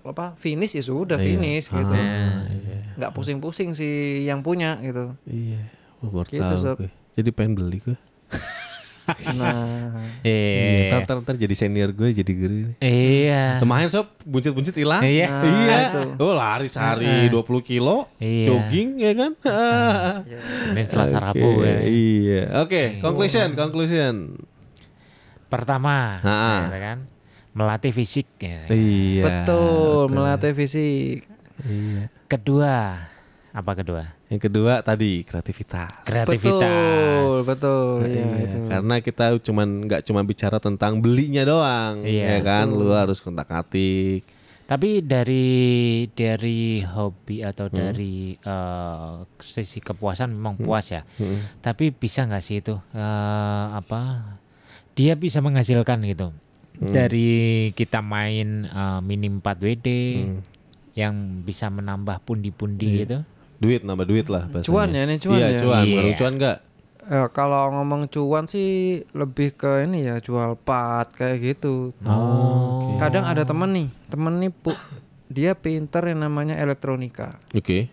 apa finish ya sudah Iya. finish gitu. Ah, iya. Nggak pusing-pusing si yang punya gitu. Iya. Baru Gitu. Jadi pengen beli gue. [LAUGHS] Nah, Iya. Ntar, ntar, ntar jadi senior gue jadi guru. Iya. Kemarin sob buncit-buncit hilang. Iya. Nah, Iya. itu. Oh lari sehari 20 kilo. Iya. Jogging ya kan. ya. Senin Selasa Rabu ya. Iya. Oke, conclusion, conclusion. Pertama, Ha-ha. gitu kan, melatih fisik. ya. Iya. betul, melatih fisik. Iya. Kedua, apa kedua? Yang kedua tadi kreativitas. Kreativitas. Betul, betul. ya Iya, itu. Karena kita cuman nggak cuma bicara tentang belinya doang, Iya, ya kan? Lu harus kontak-atik. Tapi dari dari hobi atau Hmm. dari eh, sisi kepuasan memang puas ya. Hmm. Tapi bisa nggak sih itu eh, apa? Dia bisa menghasilkan gitu. Hmm. Dari kita main eh, minim 4 WD Hmm. yang bisa menambah pundi-pundi Iya. gitu. Duit nambah duit lah bahasanya. Cuan ya, ini cuan iya, ya? cuan. Baru cuan nggak? Eh, kalau ngomong cuan sih lebih ke ini ya jual part kayak gitu. Oh. Kadang ada temen nih, temen nih pu, dia pinter yang namanya elektronika. Oke.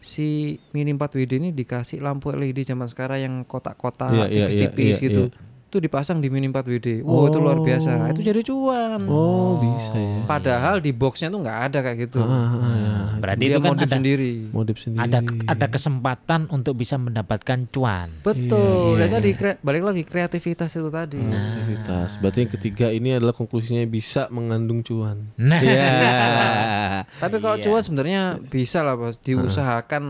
Si Mini 4 WD ini dikasih lampu LED zaman sekarang yang kotak-kotak Iya, iya, tipis-tipis iya, gitu. iya. Itu dipasang di Mini 4 WD. Wow, itu luar biasa. Itu jadi cuan. Oh, bisa ya. Padahal di boxnya tuh nggak ada kayak gitu. Ah, Berarti dia itu kan modif ada sendiri. modif sendiri. ada ada kesempatan untuk bisa mendapatkan cuan. Betul. Iya, Dan tadi kre- balik lagi kreativitas itu tadi. aktivitas. Berarti yang ketiga ini adalah konklusinya bisa mengandung cuan. Nah, Iya. Tapi kalau Iya. cuan sebenarnya bisa lah bos, diusahakan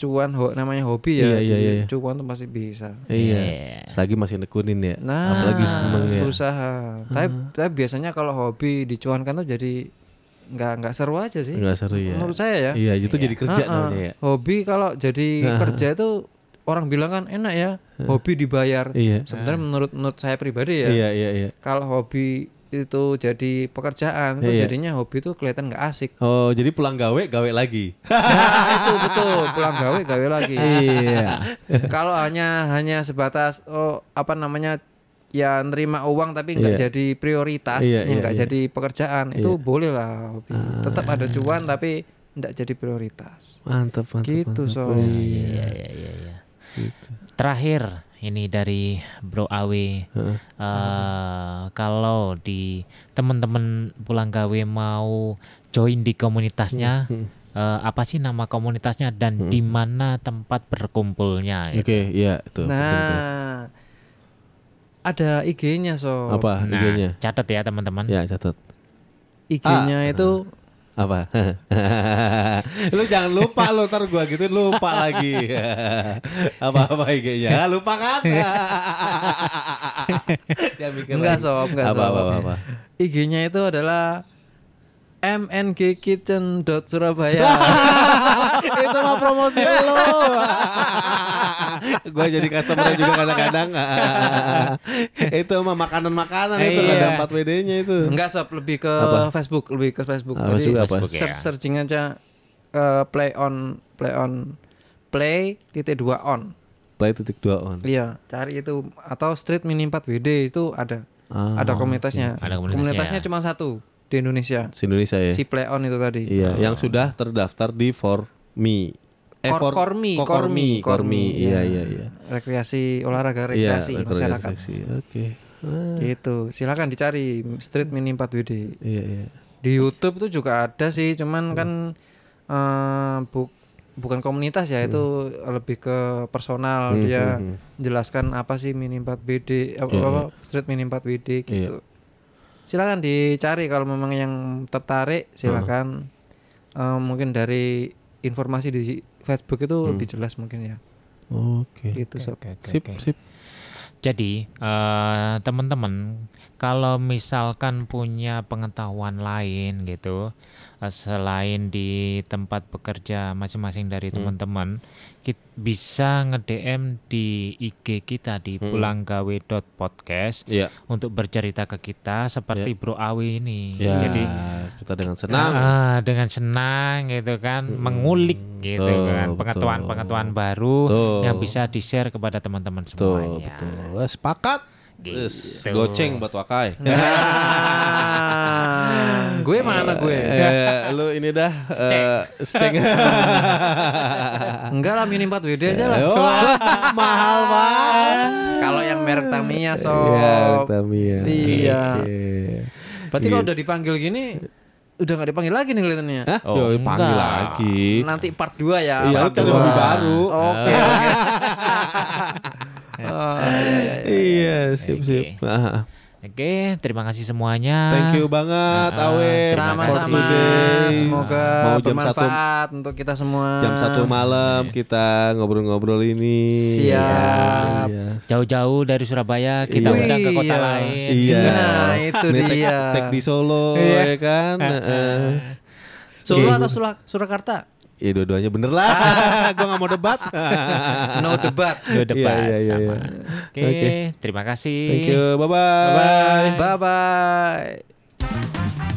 cuan ho- namanya hobi Iya, ya. iya, di- iya. Cuan tuh pasti bisa. Iya. Selagi masih nekunin ya. Nah, Apalagi seneng ya. berusaha. Tapi, tapi biasanya kalau hobi dicuankan tuh jadi nggak nggak seru aja sih. Enggak seru ya. Menurut saya ya. Iya, itu jadi kerja Ha-ha. namanya ya. Hobi kalau jadi kerja itu orang bilang kan enak ya. Hobi dibayar. Iya. Sebenarnya menurut menurut saya pribadi ya. Iya, iya, iya. Kalau hobi itu jadi pekerjaan itu Iya. jadinya hobi itu kelihatan nggak asik. Oh, jadi pulang gawe, gawe lagi. Nah, itu betul pulang gawe gawe lagi. Iya. Kalau hanya hanya sebatas oh apa namanya ya nerima uang tapi nggak Iya. jadi prioritas, Iya, yang iya, nggak iya. jadi pekerjaan itu boleh lah hobi. Tetap ada cuan tapi nggak jadi prioritas. Mantap, mantap. Gitu mantap. so. Iya, iya, iya, iya. Gitu. Terakhir ini dari Bro Awe. Heeh. eh, kalau di teman-teman pulang gawe mau join di komunitasnya, Hmm. eh, apa sih nama komunitasnya dan di mana tempat berkumpulnya? gitu. Oke, iya itu. Nah, ada IG-nya so. Apa Nah, IG-nya? catat ya teman-teman. Ya, catat. IG-nya Ah. itu Apa? [LAUGHS] lu jangan lupa lu ntar gua gitu lupa lagi. [LAUGHS] Apa-apa IG-nya? Ah, lupa kan? [LAUGHS] Dia mikir enggak sob, enggak apa, sob. apa, apa, apa. IG-nya itu adalah mngkitchen.surabaya. [LAUGHS] itu mah promosi lo. [LAUGHS] gua jadi customer juga kadang-kadang. [LAUGHS] itu mah makanan-makanan itu Iya. ada 4 WD-nya itu. Enggak sob, lebih ke Apa? Facebook, lebih ke Facebook. Ah, Jadi Facebook ya. search- searching aja eh, play on play on play titik dua on. Play titik dua on. Iya, cari itu atau street mini 4 WD itu ada. Ah, ada komunitasnya. Ada komunitasnya. cuma satu di Indonesia. Si Indonesia ya. Si play on itu tadi. Iya, yang sudah terdaftar di For Me. Eh, Kor- for Kormi, Ko- Kormi, Kormi, Kormi, Iya, ya. iya, iya. Rekreasi olahraga Iya, rekreasi rekreasi masyarakat. Oke. Ah, Gitu. Silakan dicari street mini 4 WD. Iya, iya. Di YouTube tuh juga ada sih, cuman kan eh, bu- bukan komunitas ya, itu lebih ke personal Hmm, dia hmm, hmm. jelaskan apa sih mini 4 WD apa, Iya, apa, street mini 4 WD gitu. Silakan dicari kalau memang yang tertarik silakan Eh, mungkin dari informasi di Facebook itu Hmm. lebih jelas mungkin ya. Oke. Gitu sob. Oke, oke, Sip, sip. Jadi eh, teman-teman kalau misalkan punya pengetahuan lain gitu eh, selain di tempat bekerja masing-masing dari teman-teman kit- bisa nge-DM di IG kita di pulanggawe.podcast Iya. untuk bercerita ke kita seperti Bro Awi ini. Ya, Jadi kita dengan senang. ah, dengan senang gitu kan mengulik gitu Betul, kan betul. pengetahuan-pengetahuan baru Betul. yang bisa di-share kepada teman-teman Betul, semuanya. betul. Wah, Sepakat. Gitu. Yes, Goceng buat Wakai. [LAUGHS] Nah, gue mana gue? Eh, lu ini dah eh, Steng. [LAUGHS] Enggak lah mini 4 WD aja lah. Wah, [LAUGHS] mahal banget. Kalau yang merek Tamiya so. Iya, Tamiya. Iya. Oke. Berarti kalau udah dipanggil gini udah nggak dipanggil lagi nih kelihatannya. Hah? Oh, Yo, panggil lagi. Nanti part 2 ya. Iya, lu cari baru. Oke. oke. Oh, iya, iya, iya. Iya, sip Oke. sip. Ah, Oke, terima kasih semuanya. Thank you banget Ah, Awe. Sama-sama. Semoga mau jam satu bermanfaat untuk kita semua. jam satu malam kita ngobrol-ngobrol ini. Siap. Iya. Jauh-jauh dari Surabaya kita Iya. undang ke kota Iya. lain. Iya. Nah, itu Ini dia. tek di Solo Iya. ya kan. [LAUGHS] Heeh. Solo atau Sula- Surakarta? Ya dua-duanya bener lah. [LAUGHS] Gua nggak mau debat. [LAUGHS] No debat. Debat Iya, iya, iya, sama. iya. Oke, Oke. terima kasih. Thank you. Bye bye. Bye bye.